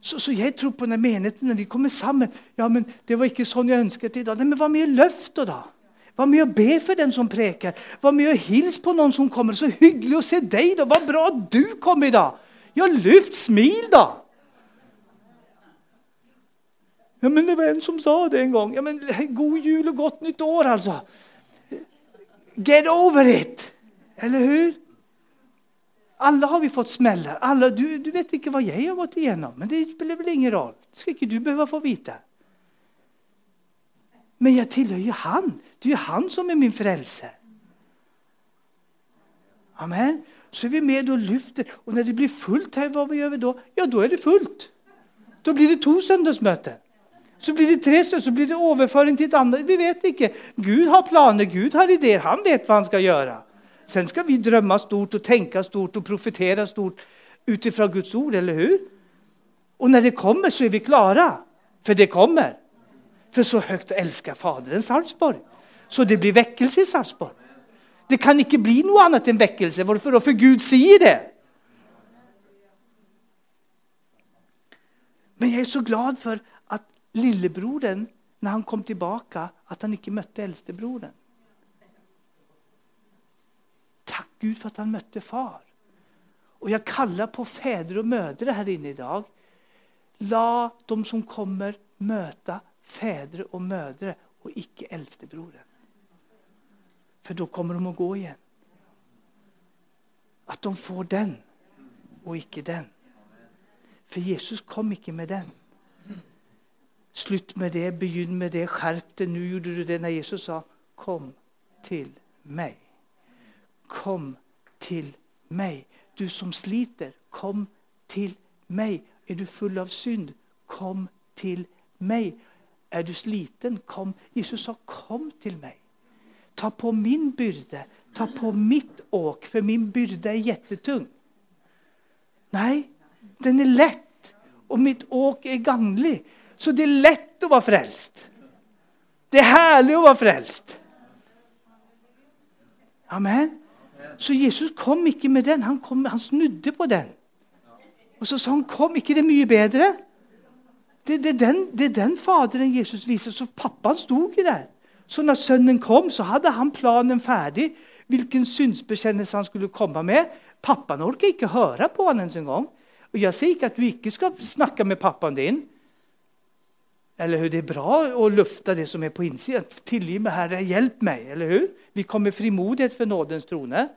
Så, så jeg tror på den menigheten når vi kommer sammen. Ja, men det var inte så jag önskade i dag, men hva med løftet, då? Var med å be for den som preker. Var med å hils på noen som kommer. Så hyggelig å se deg da. Var bra du kom i dag. Ja, lyft smil da. Ja, men det var en som sa det en gang. Ja, men god jul og godt nytt år altså. Get over it! Eller hur? Alla har vi fått smeller. Alle, du, du vet ikke hva jeg har gått igjennom. men det spiller vel ingen roll. Det skal ikke du behöva få vite. Men jeg tilhører han. Det er jo han som er min frelse. Amen. Så er vi med og lyfter. Og når det blir fullt her, vad gjør vi da? Ja, da er det fullt. Da blir det to søndagsmøter. Så blir det tre så blir det overføring til et annet. Vi vet ikke. Gud har planer, Gud har ideer. han vet hva han skal gjøre. Sen skal vi drømme stort og tenke stort og profetere stort ut ifra Guds ord, eller hur? Og når det kommer så er vi klara, For det kommer. For så høyt elsker Faderen Sarpsborg. Så det blir vekkelse i Sarpsborg. Det kan ikke bli noe annet enn vekkelse. Hvorfor? For Gud sier det. Men jeg er så glad for at lillebroren, når han kom tilbake, at han ikke møtte eldstebroren. Takk Gud for at han møtte far. Og jeg kaller på fedre og mødre her inne i dag. La de som kommer møte fedre og mødre, og ikke äldstebrodern. För da kommer de å gå igjen. At de får den og ikke den. For Jesus kom ikke med den. Slutt med det, begynn med det, skjerp det. Nå gjorde du det når Jesus sa kom til meg'. Kom til meg. Du som sliter, kom til meg. Er du full av synd, kom til meg. Er du sliten, kom. Jesus sa kom til mig. Ta på min byrde, ta på mitt åk, for min byrde er jettetung. Nei, den er lett, og mitt åk er ganglig. Så det er lett å være frelst. Det er herlig å være frelst. Amen. Så Jesus kom ikke med den, han, kom, han snudde på den. Og så sa han, kom ikke det mye bedre? Det, det, er den, det er den Faderen Jesus viser. så pappaen stod ikke där. Så når sønnen kom så hadde han planen ferdig. vilken synsbekjennelse han skulle komme med. Pappan orker ikke høre på han ens en Og jeg sier ikke at du ikke skal snakke med pappan din. Eller hur? Det er bra å lufta det som er på innsiden. Tilgi meg, Herre, hjelp meg. Eller hur? Vi kommer frimodighet for nådens trone.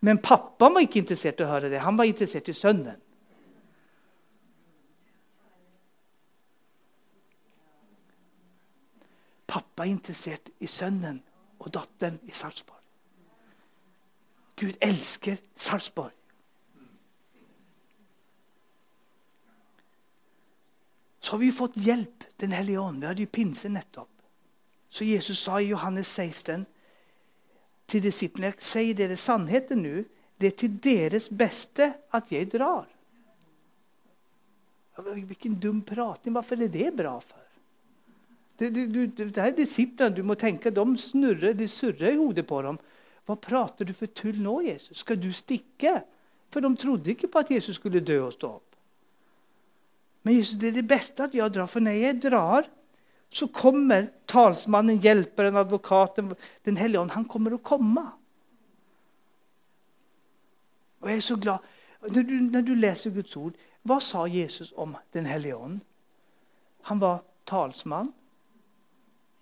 Men pappaen var ikke interessert i å høre det, han var interessert i sönnen. Pappa er interessert i sønnen og datteren i Sarpsborg. Gud elsker Sarpsborg. Så har vi fått hjelp, den hellige ånd. Vi hadde jo pinse nettopp. Så Jesus sa i Johannes 16 til disiplene Sier dere sannheten nu, det er til deres beste at jeg drar. Hvilken dum prating. Hvorfor er det bra för? Det, du, du, det er disiplene. du må tenke, de snurrer, de surrer i hodet på dem. Hva prater du for tull nå, Jesus? Skal du stikke? For de trodde ikke på at Jesus skulle dø og stå opp. Men Jesus, det er det beste at jeg drar, For når jeg drar så kommer talsmannen, hjelperen, advokaten, den hellige ånd. han kommer å komme. Og jeg er så glad. Når du, når du leser Guds ord, hva sa Jesus om den hellige ånd? Han var talsman,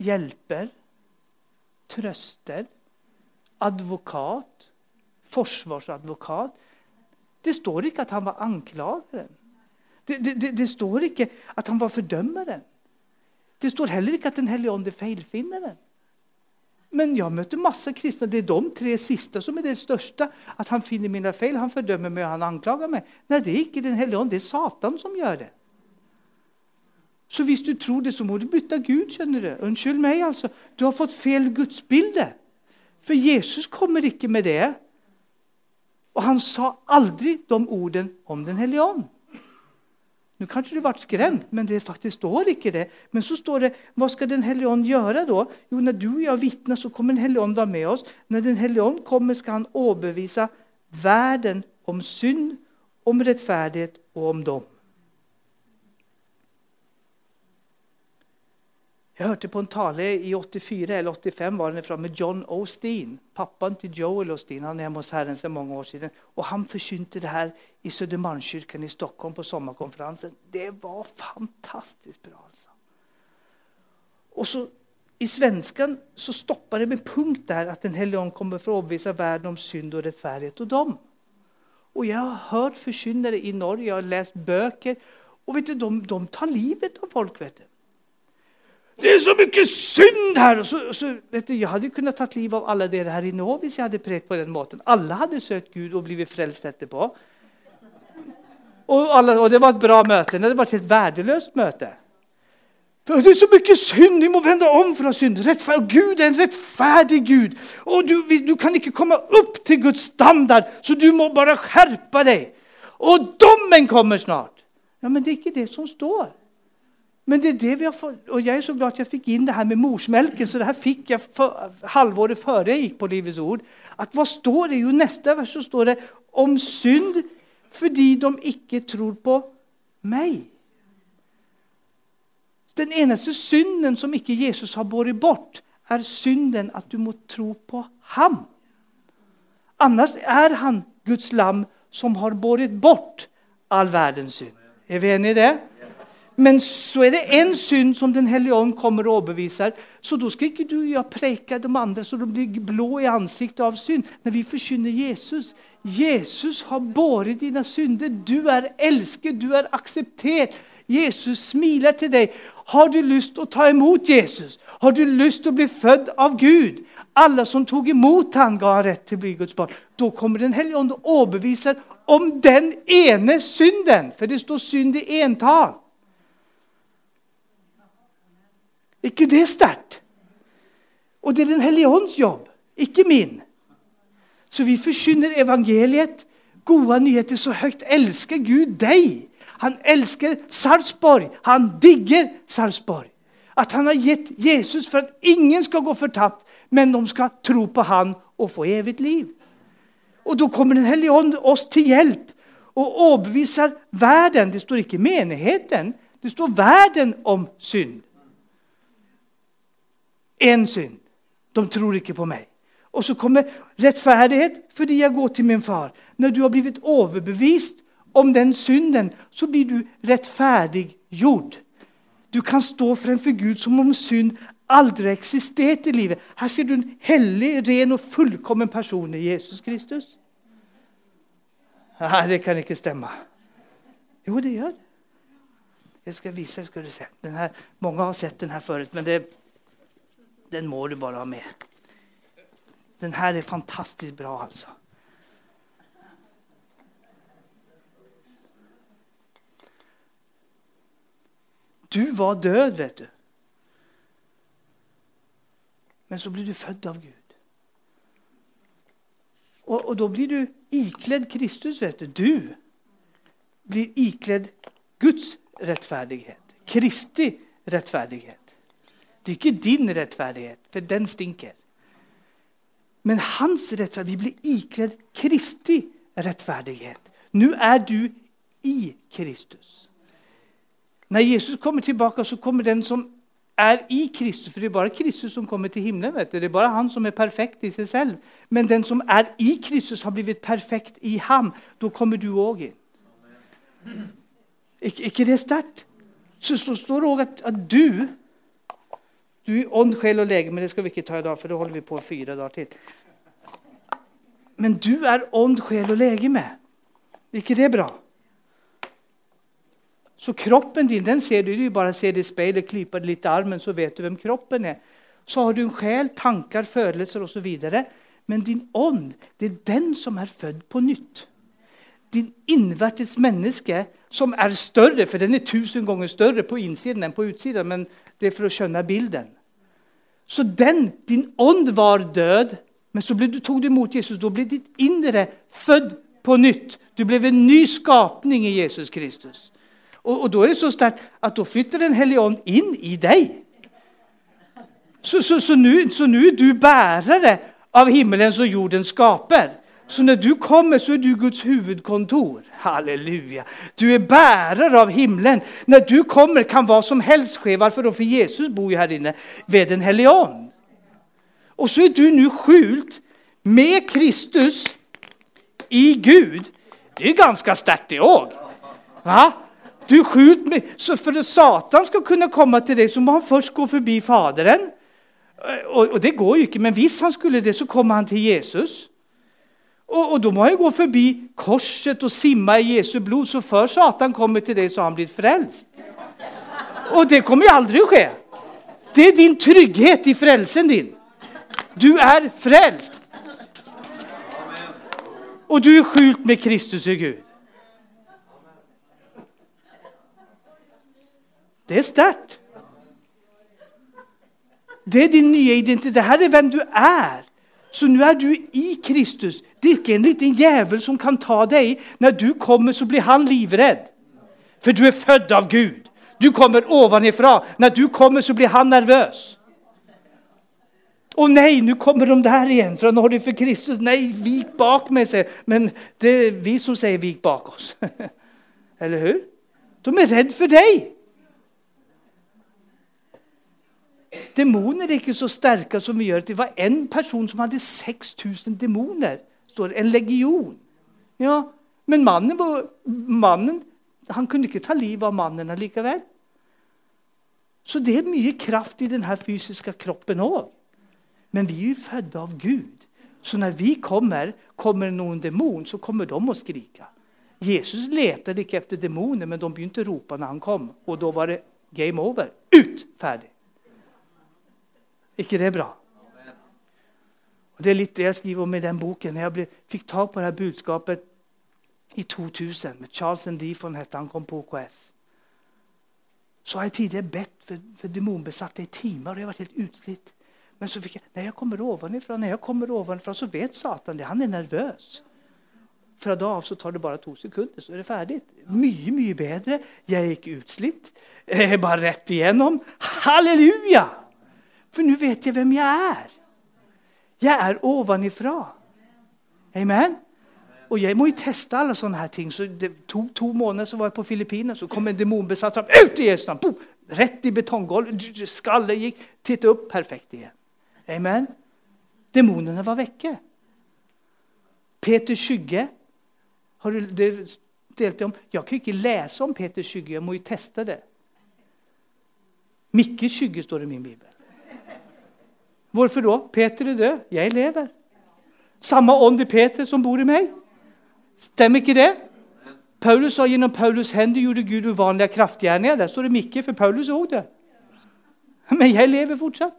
hjälper, trøster, advokat, forsvarsadvokat. Det står ikke at han var anklageren. Det, det, det, det står ikke at han var fordømmeren. Det står heller ikke at Den hellige ånd er feilfinneren. Men jeg møter masse kristne. Det er de tre siste som er det største. At han finner mine feil, han fordømmer meg og han anklager meg. Nei, det er ikke Den hellige ånd, det er Satan som gjør det. Så hvis du tror det, så må du bytte Gud. skjønner du. Unnskyld meg, altså. Du har fått feil gudsbilde. For Jesus kommer ikke med det. Og han sa aldri de ordene om Den hellige ånd. Nå kanskje du ble skremt, men det faktisk står ikke det. Men så står det hva skal Den hellige ånd gjøre da? Jo, når du og jeg vitner, så kommer Den hellige ånd være med oss. Når Den hellige ånd kommer, skal han overbevise verden om synd, om rettferdighet og om dom. Jeg hørte på en tale i 84 eller 85 var den fra med John Osteen. Pappaen til Joel Osteen. Han er hjemme hos Herren for mange år siden. Og Han forkynte det her i Södermalmskyrkan i Stockholm på sommerkonferansen. Det var fantastisk bra. altså. Og så I svensken så stoppa det med punkt der at Den hellige ånd kommer for å overbevise verden om synd og rettferdighet og dom. Og Jeg har hørt forkynnere i Norge, jeg har lest bøker, og vet du, de, de tar livet av folk. vet du. Det er så mye synd her! Så, så, du, jeg hadde kunnet tatt livet av alle dere her inne òg hvis jeg hadde prekt på den måten. Alle hadde søkt Gud og blitt frelst etterpå. Og, alle, og, det var et bra møte. Det var et helt verdiløst møte. For Det er så mye synd! Vi må vende om fra synd. Rettferd. Gud er en rettferdig Gud. Og du, du, kan ikke komme opp til Guds standard, så du må bare skjerpe deg. Og dommen kommer snart! Ja, Men det er ikke det som står. Men det er det vi har fått, og jeg er så glad at jeg fikk inn det her med morsmelken. så det her fikk jeg for, halvåret før jeg gikk på Livets ord. At Hva står det? Jo, neste vers så står det om synd fordi de ikke tror på meg. Den eneste synden som ikke Jesus har båret bort, er synden at du må tro på ham. Annars er han Guds lam som har båret bort all verdens synd. Er vi enige i det? Men så er det en synd som Den hellige ånd kommer og overbeviser. Så da skal ikke du og jeg preke de andre så de blir blå i ansiktet av synd. Når vi forkynner Jesus Jesus har båret dine synder. Du er elsket, du er akseptert. Jesus smiler til deg. Har du lyst til å ta imot Jesus? Har du lyst til å bli født av Gud? Alle som tok imot han ga rett til å bli Guds barn. Da kommer Den hellige ånd og overbeviser om den ene synden. For det står synd i entall. Ikke det sterkt? Og det er Den hellige ånds jobb, ikke min. Så vi forkynner evangeliet, gode nyheter. Så høyt elsker Gud deg. Han elsker Sarpsborg. Han digger Sarpsborg. At han har gitt Jesus for at ingen skal gå fortapt, men de skal tro på han og få evig liv. Og Da kommer Den hellige ånd oss til hjelp og overbeviser verden. Det står ikke menigheten, det står verden om synd én synd. De tror ikke på meg. Og så kommer rettferdighet fordi jeg går til min far. Når du har blitt overbevist om den synden, så blir du rettferdiggjort. Du kan stå fremfor Gud som om synd aldri eksisterte eksistert i livet. Her ser du en hellig, ren og fullkommen person i Jesus Kristus. Nei, det kan ikke stemme. Jo, det gjør det. Jeg skal vise deg, skal du se. Her, mange har sett den her før, men det den må du bare ha med. Den her er fantastisk bra, altså. Du var død, vet du. Men så blir du født av Gud. Og, og da blir du ikledd Kristus, vet du. Du blir ikledd Guds rettferdighet. Kristi rettferdighet. Det er ikke din rettferdighet, for den stinker. Men hans rettferdighet. Vi blir ikledd Kristi rettferdighet. Nå er du i Kristus. Når Jesus kommer tilbake, så kommer den som er i Kristus. For det er bare Kristus som kommer til himmelen. vet du. Det er bare han som er perfekt i seg selv. Men den som er i Kristus, har blitt perfekt i ham. Da kommer du òg inn. Ik ikke det sterkt? Så, så står det òg at, at du du ånd, sjel og lege, men det skal vi ikke ta i dag, for det holder vi på fire dager til. Men du er ånd, sjel og legeme. ikke det bra? Så kroppen din den ser du, du bare ser det i speilet, klyper det litt i armen, så vet du hvem kroppen er. Så har du en sjel, tanker, følelser osv. Men din ånd, det er den som er født på nytt. Din innvertes menneske, som er større, for den er tusen ganger større på innsiden enn på utsiden, men det er for å skjønne bilden. Så den, din ånd var død, men så ble du, tok du imot Jesus. Da ble ditt indre født på nytt. Du ble en ny skapning i Jesus Kristus. Og, og da er det så sterkt at da flytter Den hellige ånd inn i deg. Så, nå er du bærere av himmelens og jordens skaper. Så når du kommer, så er du Guds hovedkontor. Halleluja. Du er bærer av himmelen. Når du kommer, kan hva som helst skje. Hvorfor? For Jesus bor jo her inne ved Den hellige ånd. Og så er du nå skjult med Kristus i Gud. Det er ganske sterkt, det òg. Du er skjult med, så For at Satan skal kunne komme til deg, så må han først gå forbi Faderen. Og, og det går jo ikke, men hvis han skulle det, så kommer han til Jesus. Og, og Da må han gå forbi korset og simme i Jesu blod. Så før Satan kommer til deg, så har han blitt frelst. Og det kommer aldri å skje. Det er din trygghet i frelsen din. Du er frelst. Og du er skjult med Kristus i Gud. Det er sterkt. Det er din nye identitet. Dette er hvem du er. Så nå er du i Kristus. Det er ikke en liten jævel som kan ta deg. Når du kommer, så blir han livredd. For du er født av Gud. Du kommer ovenifra. Når du kommer, så blir han nervøs. Å nei, nå kommer de der igjen. fra når de for Kristus. Nei, vik bak meg, sier Men det er vi som sier 'vik bak oss'. (laughs) Eller hur? De er redd for deg. Demoner er ikke så sterke som vi gjør. Det var en person som hadde 6000 demoner. står det, En legion. Ja, Men mannen, mannen han kunne ikke ta livet av mannen allikevel. Så det er mye kraft i denne fysiske kroppen òg. Men vi er jo født av Gud. Så når vi kommer, kommer noen demon, så kommer de og skriker. Jesus lette ikke etter demoner, men de begynte å rope når han kom. Og da var det game over. Ut! Ferdig. Ikke det bra? Og Det er litt det jeg skriver om i den boken. Jeg ble, fikk tak på dette budskapet i 2000. med Charles N. Deafon het han, kom på OKS. Så har jeg tidligere bedt for, for demonbesatte i timer, og jeg har vært helt utslitt. Men så fikk jeg, når jeg kommer ovenifra, når jeg kommer ovenifra, så vet Satan det. Han er nervøs. Fra da av så tar det bare to sekunder, så er det ferdig. Mye, mye bedre. Jeg er ikke utslitt. Jeg er bare rett igjennom. Halleluja! For nå vet jeg hvem jeg er. Jeg er ovenifra. Amen? Og jeg må jo teste alle sånne her ting. Så det to, to måneder så var jeg på Filippinene. Så kom en demonbesatt fram. Ut i Jesu navn! Rett i betonggulvet. Skallet gikk. Titt opp. Perfekt igjen. Amen? Demonene var vekke. Peter Skygge har du delt om? Jeg kan ikke lese om Peter Skygge. Jeg må jo teste det. Mikke Skygge står i min bibel. Hvorfor da? Peter er død. Jeg lever. Samme ånd i Peter som bor i meg. Stemmer ikke det? Paulus sa gjennom Paulus' hender gjorde Gud uvanlige kraftgjerninger. Der står det Mikke, for Paulus òg det. Men jeg lever fortsatt.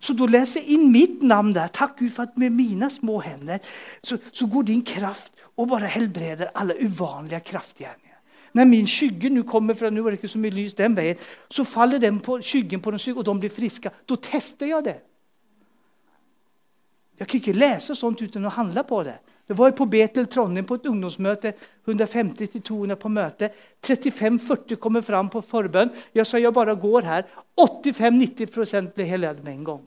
Så da leser jeg inn mitt navn der. Takk Gud for at med mine små hender så, så går din kraft og bare helbreder alle uvanlige kraftgjerninger. Når min skygge nå kommer fra nå er det ikke så mye lys den veien, så faller den på skyggen på den syke, og de blir friske. Da tester jeg det. Jeg kan ikke lese sånt uten å handle på det. Det var på Betel Trondheim på et ungdomsmøte. 150-200 på møte. 35-40 kommer fram på forbønn. Jeg sa jeg bare går her. 85-90 ble helbredet med en gang.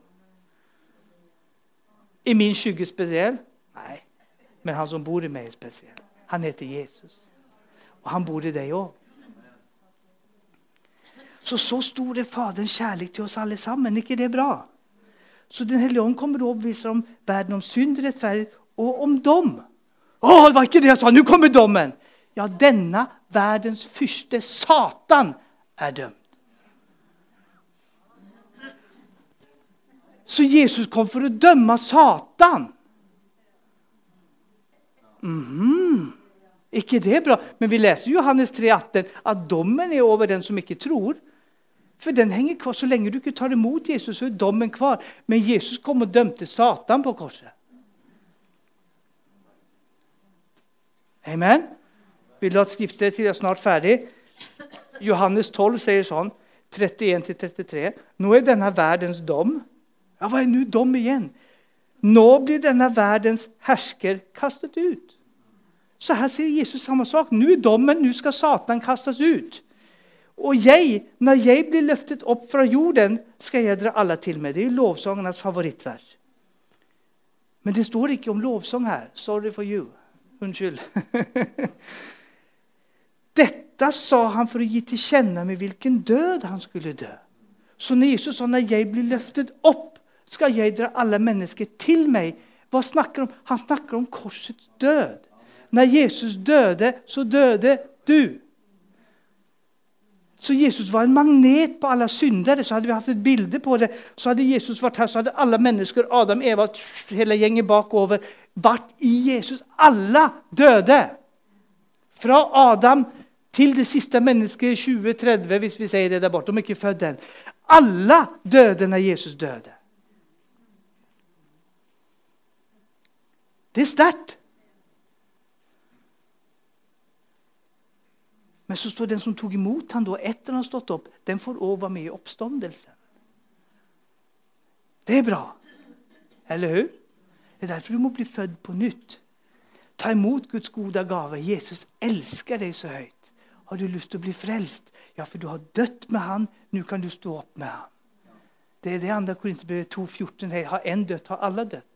Er min skygge spesiell? Nei. Men han som bor i meg, er spesiell. Han heter Jesus. Og han bor i deg òg. Så så stor er Faderens kjærlighet til oss alle sammen. ikke det bra? Så Den hellige ånd kommer og overbeviser om verden om synd, rettferdighet og om dom. Å, det var ikke det jeg sa! Nå kommer dommen! Ja, denne verdens fyrste, Satan, er dømt. Så Jesus kom for å dømme Satan. Mm. Ikke det bra? Men vi leser Johannes 3,18 at dommen er over den som ikke tror. For den henger kvar. Så lenge du ikke tar imot Jesus, så er dommen kvar. Men Jesus kom og dømte Satan på korset. Amen? Vi lar skriftet til er snart ferdig. Johannes 12 sier sånn, 31-33. Nå er denne verdens dom Ja, hva er nå dom igjen? Nå blir denne verdens hersker kastet ut. Så her sier Jesus samme sak. Nå er dommen, nå skal Satan kastes ut. Og jeg, når jeg blir løftet opp fra jorden, skal jeg dra alle til meg. Det er lovsangernes favorittvers. Men det står ikke om lovsang her. Sorry for you. Unnskyld. (laughs) Dette sa han for å gi til kjenne med hvilken død han skulle dø. Så når Jesus sa når jeg blir løftet opp, skal jeg dra alle mennesker til meg. Hva snakker om? Han snakker om korsets død. Når Jesus døde, så døde du. Så Jesus var en magnet på alle syndere. Så hadde vi hatt et bilde på det. Så hadde Jesus vært her, så hadde alle mennesker, Adam, Eva, hele gjengen bakover, vært i Jesus. Alle døde. Fra Adam til det siste mennesket i 2030, hvis vi sier det der borte. Om ikke født den. Alle døde når Jesus døde. Det er sterkt. Men så står den som tok imot ham da, etter han har stått opp, den får òg være med i oppstandelsen. Det er bra. Eller hur? Det er derfor du må bli født på nytt. Ta imot Guds gode gave. Jesus elsker deg så høyt. Har du lyst til å bli frelst? Ja, for du har dødd med han. Nå kan du stå opp med han. Det er det andre Korinterbrevet 2,14 Har én dødd, har alle dødd.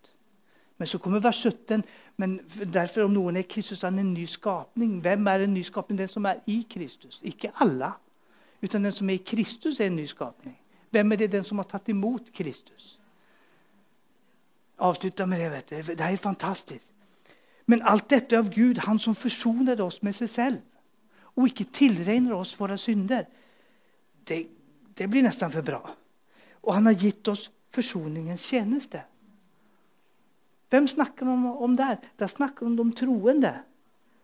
Men så kommer vers 17. Men derfor om noen er Kristus, er han en ny skapning. Hvem er en ny skapning? Den som er i Kristus. Ikke alle. Utan den som er i Kristus, er en ny skapning. Hvem er det? Den som har tatt imot Kristus. Avslutta med det. vet du. Det er fantastisk. Men alt dette av Gud, han som forsoner oss med seg selv, og ikke tilregner oss våre synder, det, det blir nesten for bra. Og han har gitt oss forsoningens tjeneste. Hvem snakker han om, der? der? Snakker han om de troende.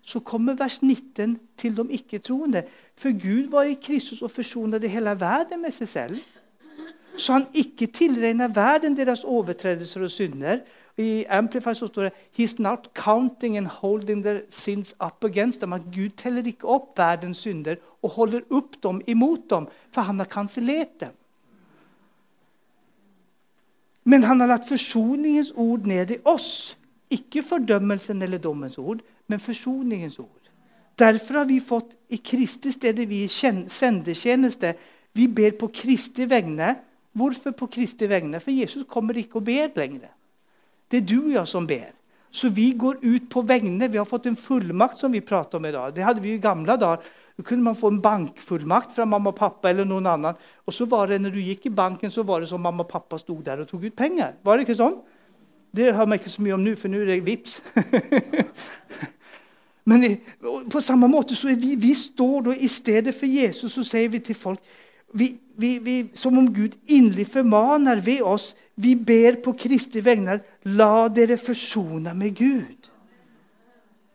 Så kommer vers 19 til de ikke-troende. For Gud var i Kristus og forsonet hele verden med seg selv. Så han ikke tilregner verden deres overtredelser og synder. I Amplify så står det He's not counting and holding their sins up against them. At Gud teller ikke opp verdens synder og holder opp dem imot dem, for han har kansellert dem. Men han har lagt forsoningens ord ned i oss. Ikke fordømmelsen eller dommens ord, men forsoningens ord. Derfor har vi fått i Kristi stedet vi sendetjeneste. Vi ber på Kristi vegne. Hvorfor på Kristi vegne? For Jesus kommer ikke og ber lenger. Det er du og jeg som ber. Så vi går ut på vegne. Vi har fått en fullmakt som vi prater om i dag. Det hadde vi i gamle dager. Da kunne man få en bankfullmakt fra mamma og pappa eller noen annen. Og så var det, når du gikk i banken, så var det som mamma og pappa sto der og tok ut penger. Var det ikke sånn? Det har man ikke så mye om nå, for nå er det vips. (laughs) Men på samme måte så vi, vi står da i stedet for Jesus, så sier vi til folk vi, vi, Som om Gud inderlig formaner ved oss. Vi ber på Kristi vegner. La dere forsone med Gud.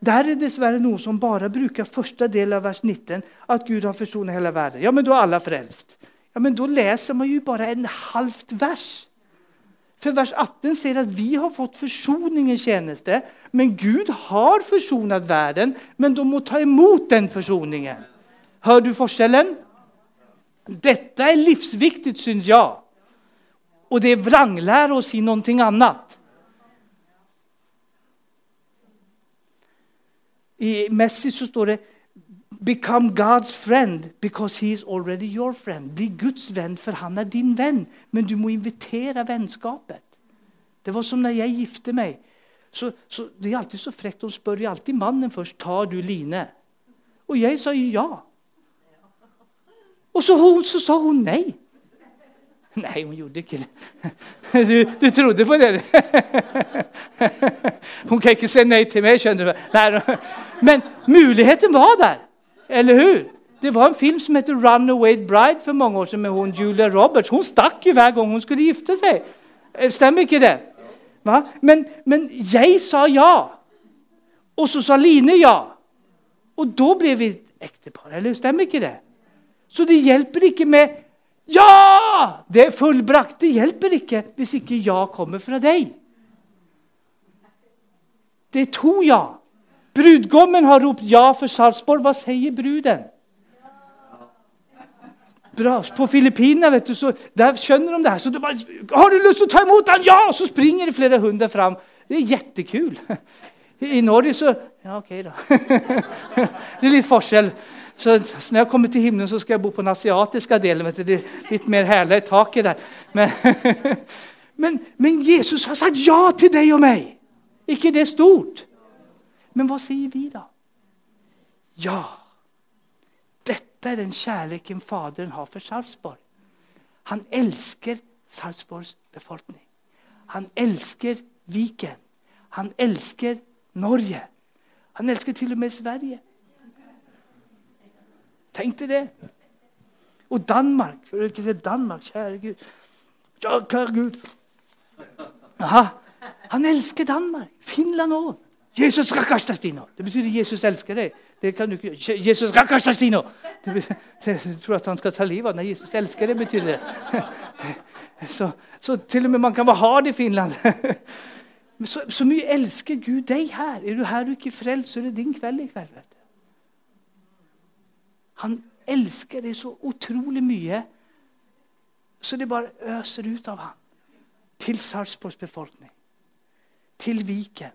Der er dessverre noen som bare bruker første del av vers 19. At Gud har forsonet hele verden. Ja, men da er alle frelst. Ja, Men da leser man jo bare en halvt vers. For vers 18 sier at vi har fått forsoningens tjeneste. Men Gud har forsonet verden, men de må ta imot den forsoningen. Hører du forskjellen? Dette er livsviktig, syns jeg. Og det er vranglære å si noe annet. I Messi så står det Become God's friend because he is already your friend. Bli Guds venn, for han er din venn. Men du må invitere vennskapet. Det var som når jeg gifter meg. Så, så Det er alltid så frekt. De spør alltid mannen først tar du Line. Og jeg sa ja. Og så, så sa hun nei. (laughs) Nei, hun gjorde ikke det. (laughs) Du, du trodde på det? (laughs) Hun kan ikke si nei til meg, skjønner du. Nei, men muligheten var der. Eller hur? Det var en film som heter 'Runaway Bride' for mange år siden med hun Julia Roberts. Hun stakk jo hver gang hun skulle gifte seg. Eh, stemmer ikke det? Men, men, jeg sa ja. Og så sa Line ja. Og da ble vi et ektepar. Eller stemmer ikke det? Så det hjelper ikke med 'ja'! Det fullbrakt. Det hjelper ikke hvis ikke 'ja' kommer fra deg. Det er to ja. Brudgommen har ropt ja for Sarpsborg. Hva sier bruden? Bra. På Filippinene vet du, så der skjønner de det her. Så du bare, 'Har du lyst til å ta imot han?' Ja! Så springer det flere hunder fram. Det er jettekul. (laughs) I Norge så Ja, OK, da. (laughs) Det er litt forskjell. Så, når jeg kommer til himmelen, så skal jeg bo på den asiatiske delen. Det er litt mer herlig taket der. Men, (laughs) men, men, Jesus har sagt ja til deg og meg. ikke det stort? Men hva sier vi, da? Ja. Dette er den kjærligheten Faderen har for Sarpsborg. Han elsker Sarpsborgs befolkning. Han elsker Viken. Han elsker Norge. Han elsker til og med Sverige. Tenk deg det. Og Danmark. For ikke si Danmark, kjære Gud. Ja, kjære Gud. Aha. Han elsker Danmark. Finland òg. Jesus rakastastino. Det betyr Jesus elsker deg. Det kan du ikke Jesus rakastastino. (laughs) Du tror at han skal ta livet av Nei, Jesus elsker deg, betyr det. (laughs) Så, så til og med man kan være hard i Finland. (laughs) Så, så, mye elsker Gud deg her. Er du her du ikke er frelst, så er det din kveld i kveld. vet du. Han elsker deg så utrolig mye, så det bare øser ut av ham. Til Sarpsborgs befolkning. Til Viken.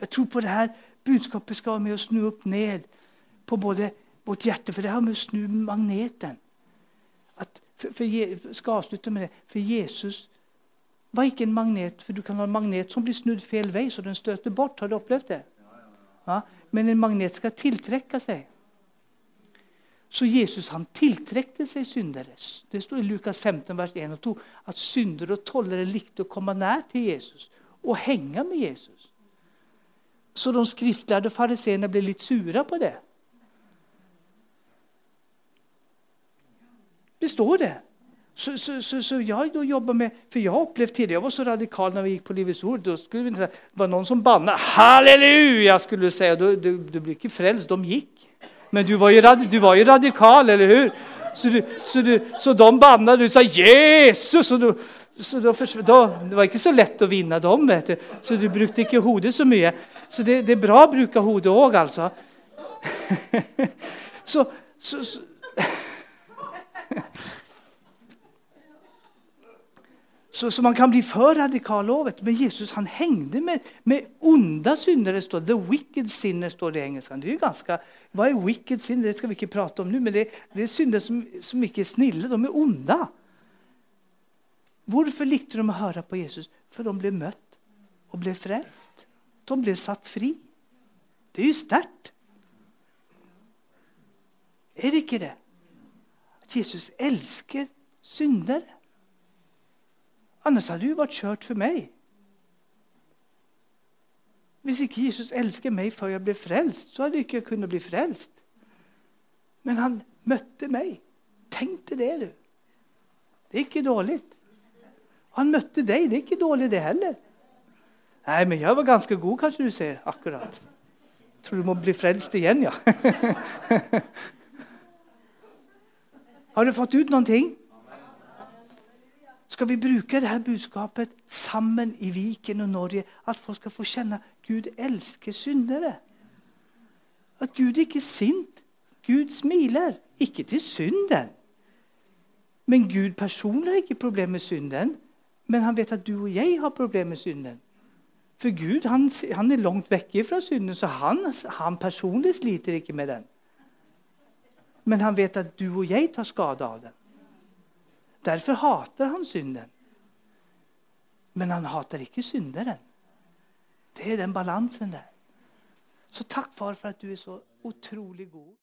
Jeg tror på det her budskapet skal være med å snu opp ned på både vårt hjerte, for det har med å snu magneten. At, for, for, skal avslutte med det. For Jesus var ikke en magnet, for du kan ha en magnet som blir snudd feil vei, så den støter bort. Har du opplevd det? Ja, men en magnet skal tiltrekke seg. Så Jesus han tiltrekte seg syndere. Det står i Lukas 15, vers 1 og 2 at syndere og tollere likte å komme nær til Jesus og henge med Jesus. Så de skriftlærde fariseerne ble litt sure på det. Det står det. Så, så, så, så, jeg da jobber med For jeg har opplevd tidligere, jeg var så radikal når vi gikk på Livets Ord. Da skulle det var noen som banna. Halleluja! skulle du si. Du, du, du ble ikke frelst, de gikk. Men du var jo, du var jo radikal, eller hur? Så, du, så, du, så de banna, du sa 'Jesus'! Og du, så da, da, det var ikke så lett å vinne dem. vet du. Så du brukte ikke hodet så mye. Så det, det er bra å bruke hodet òg, altså. (laughs) så, så, så Så, så, man kan bli for radikal òg. Men Jesus han hengte med, med onde syndere. står The wicked sinner står det i engelsk. Det er ganske, hva er wicked sinner? Det skal vi ikke prate om nå. Men det, det er syndere som, som, ikke er snille. De er onde. Hvorfor likte de å høre på Jesus? For de ble møtt og ble frelst. De ble satt fri. Det er jo sterkt. Er det ikke det? At Jesus elsker syndere. Annars hadde du vært kjørt for meg. Hvis ikke Jesus elsker meg før jeg ble frelst, så hadde jeg ikke kunnet bli frelst. Men han møtte meg. Tenk deg det, du. Det er ikke dårlig. Han møtte deg. Det er ikke dårlig, det heller. Nei, men jeg var ganske god, kanskje du ser. akkurat. Tror du må bli frelst igjen, ja. (laughs) Har du fått ut noen ting? Skal vi bruke dette budskapet sammen i Viken og Norge. At folk skal få kjenne at Gud elsker syndere. At Gud ikke er sint. Gud smiler. Ikke til synden. Men Gud personlig har ikke problemer med synden. Men han vet at du og jeg har problemer med synden. For Gud han, han er langt vekke fra synden, så han, han personlig sliter ikke med den. Men han vet at du og jeg tar skade av den. Derfor hater han synden. Men han hater ikke synderen. Det er den balansen der. Så takk, far, for at du er så utrolig god.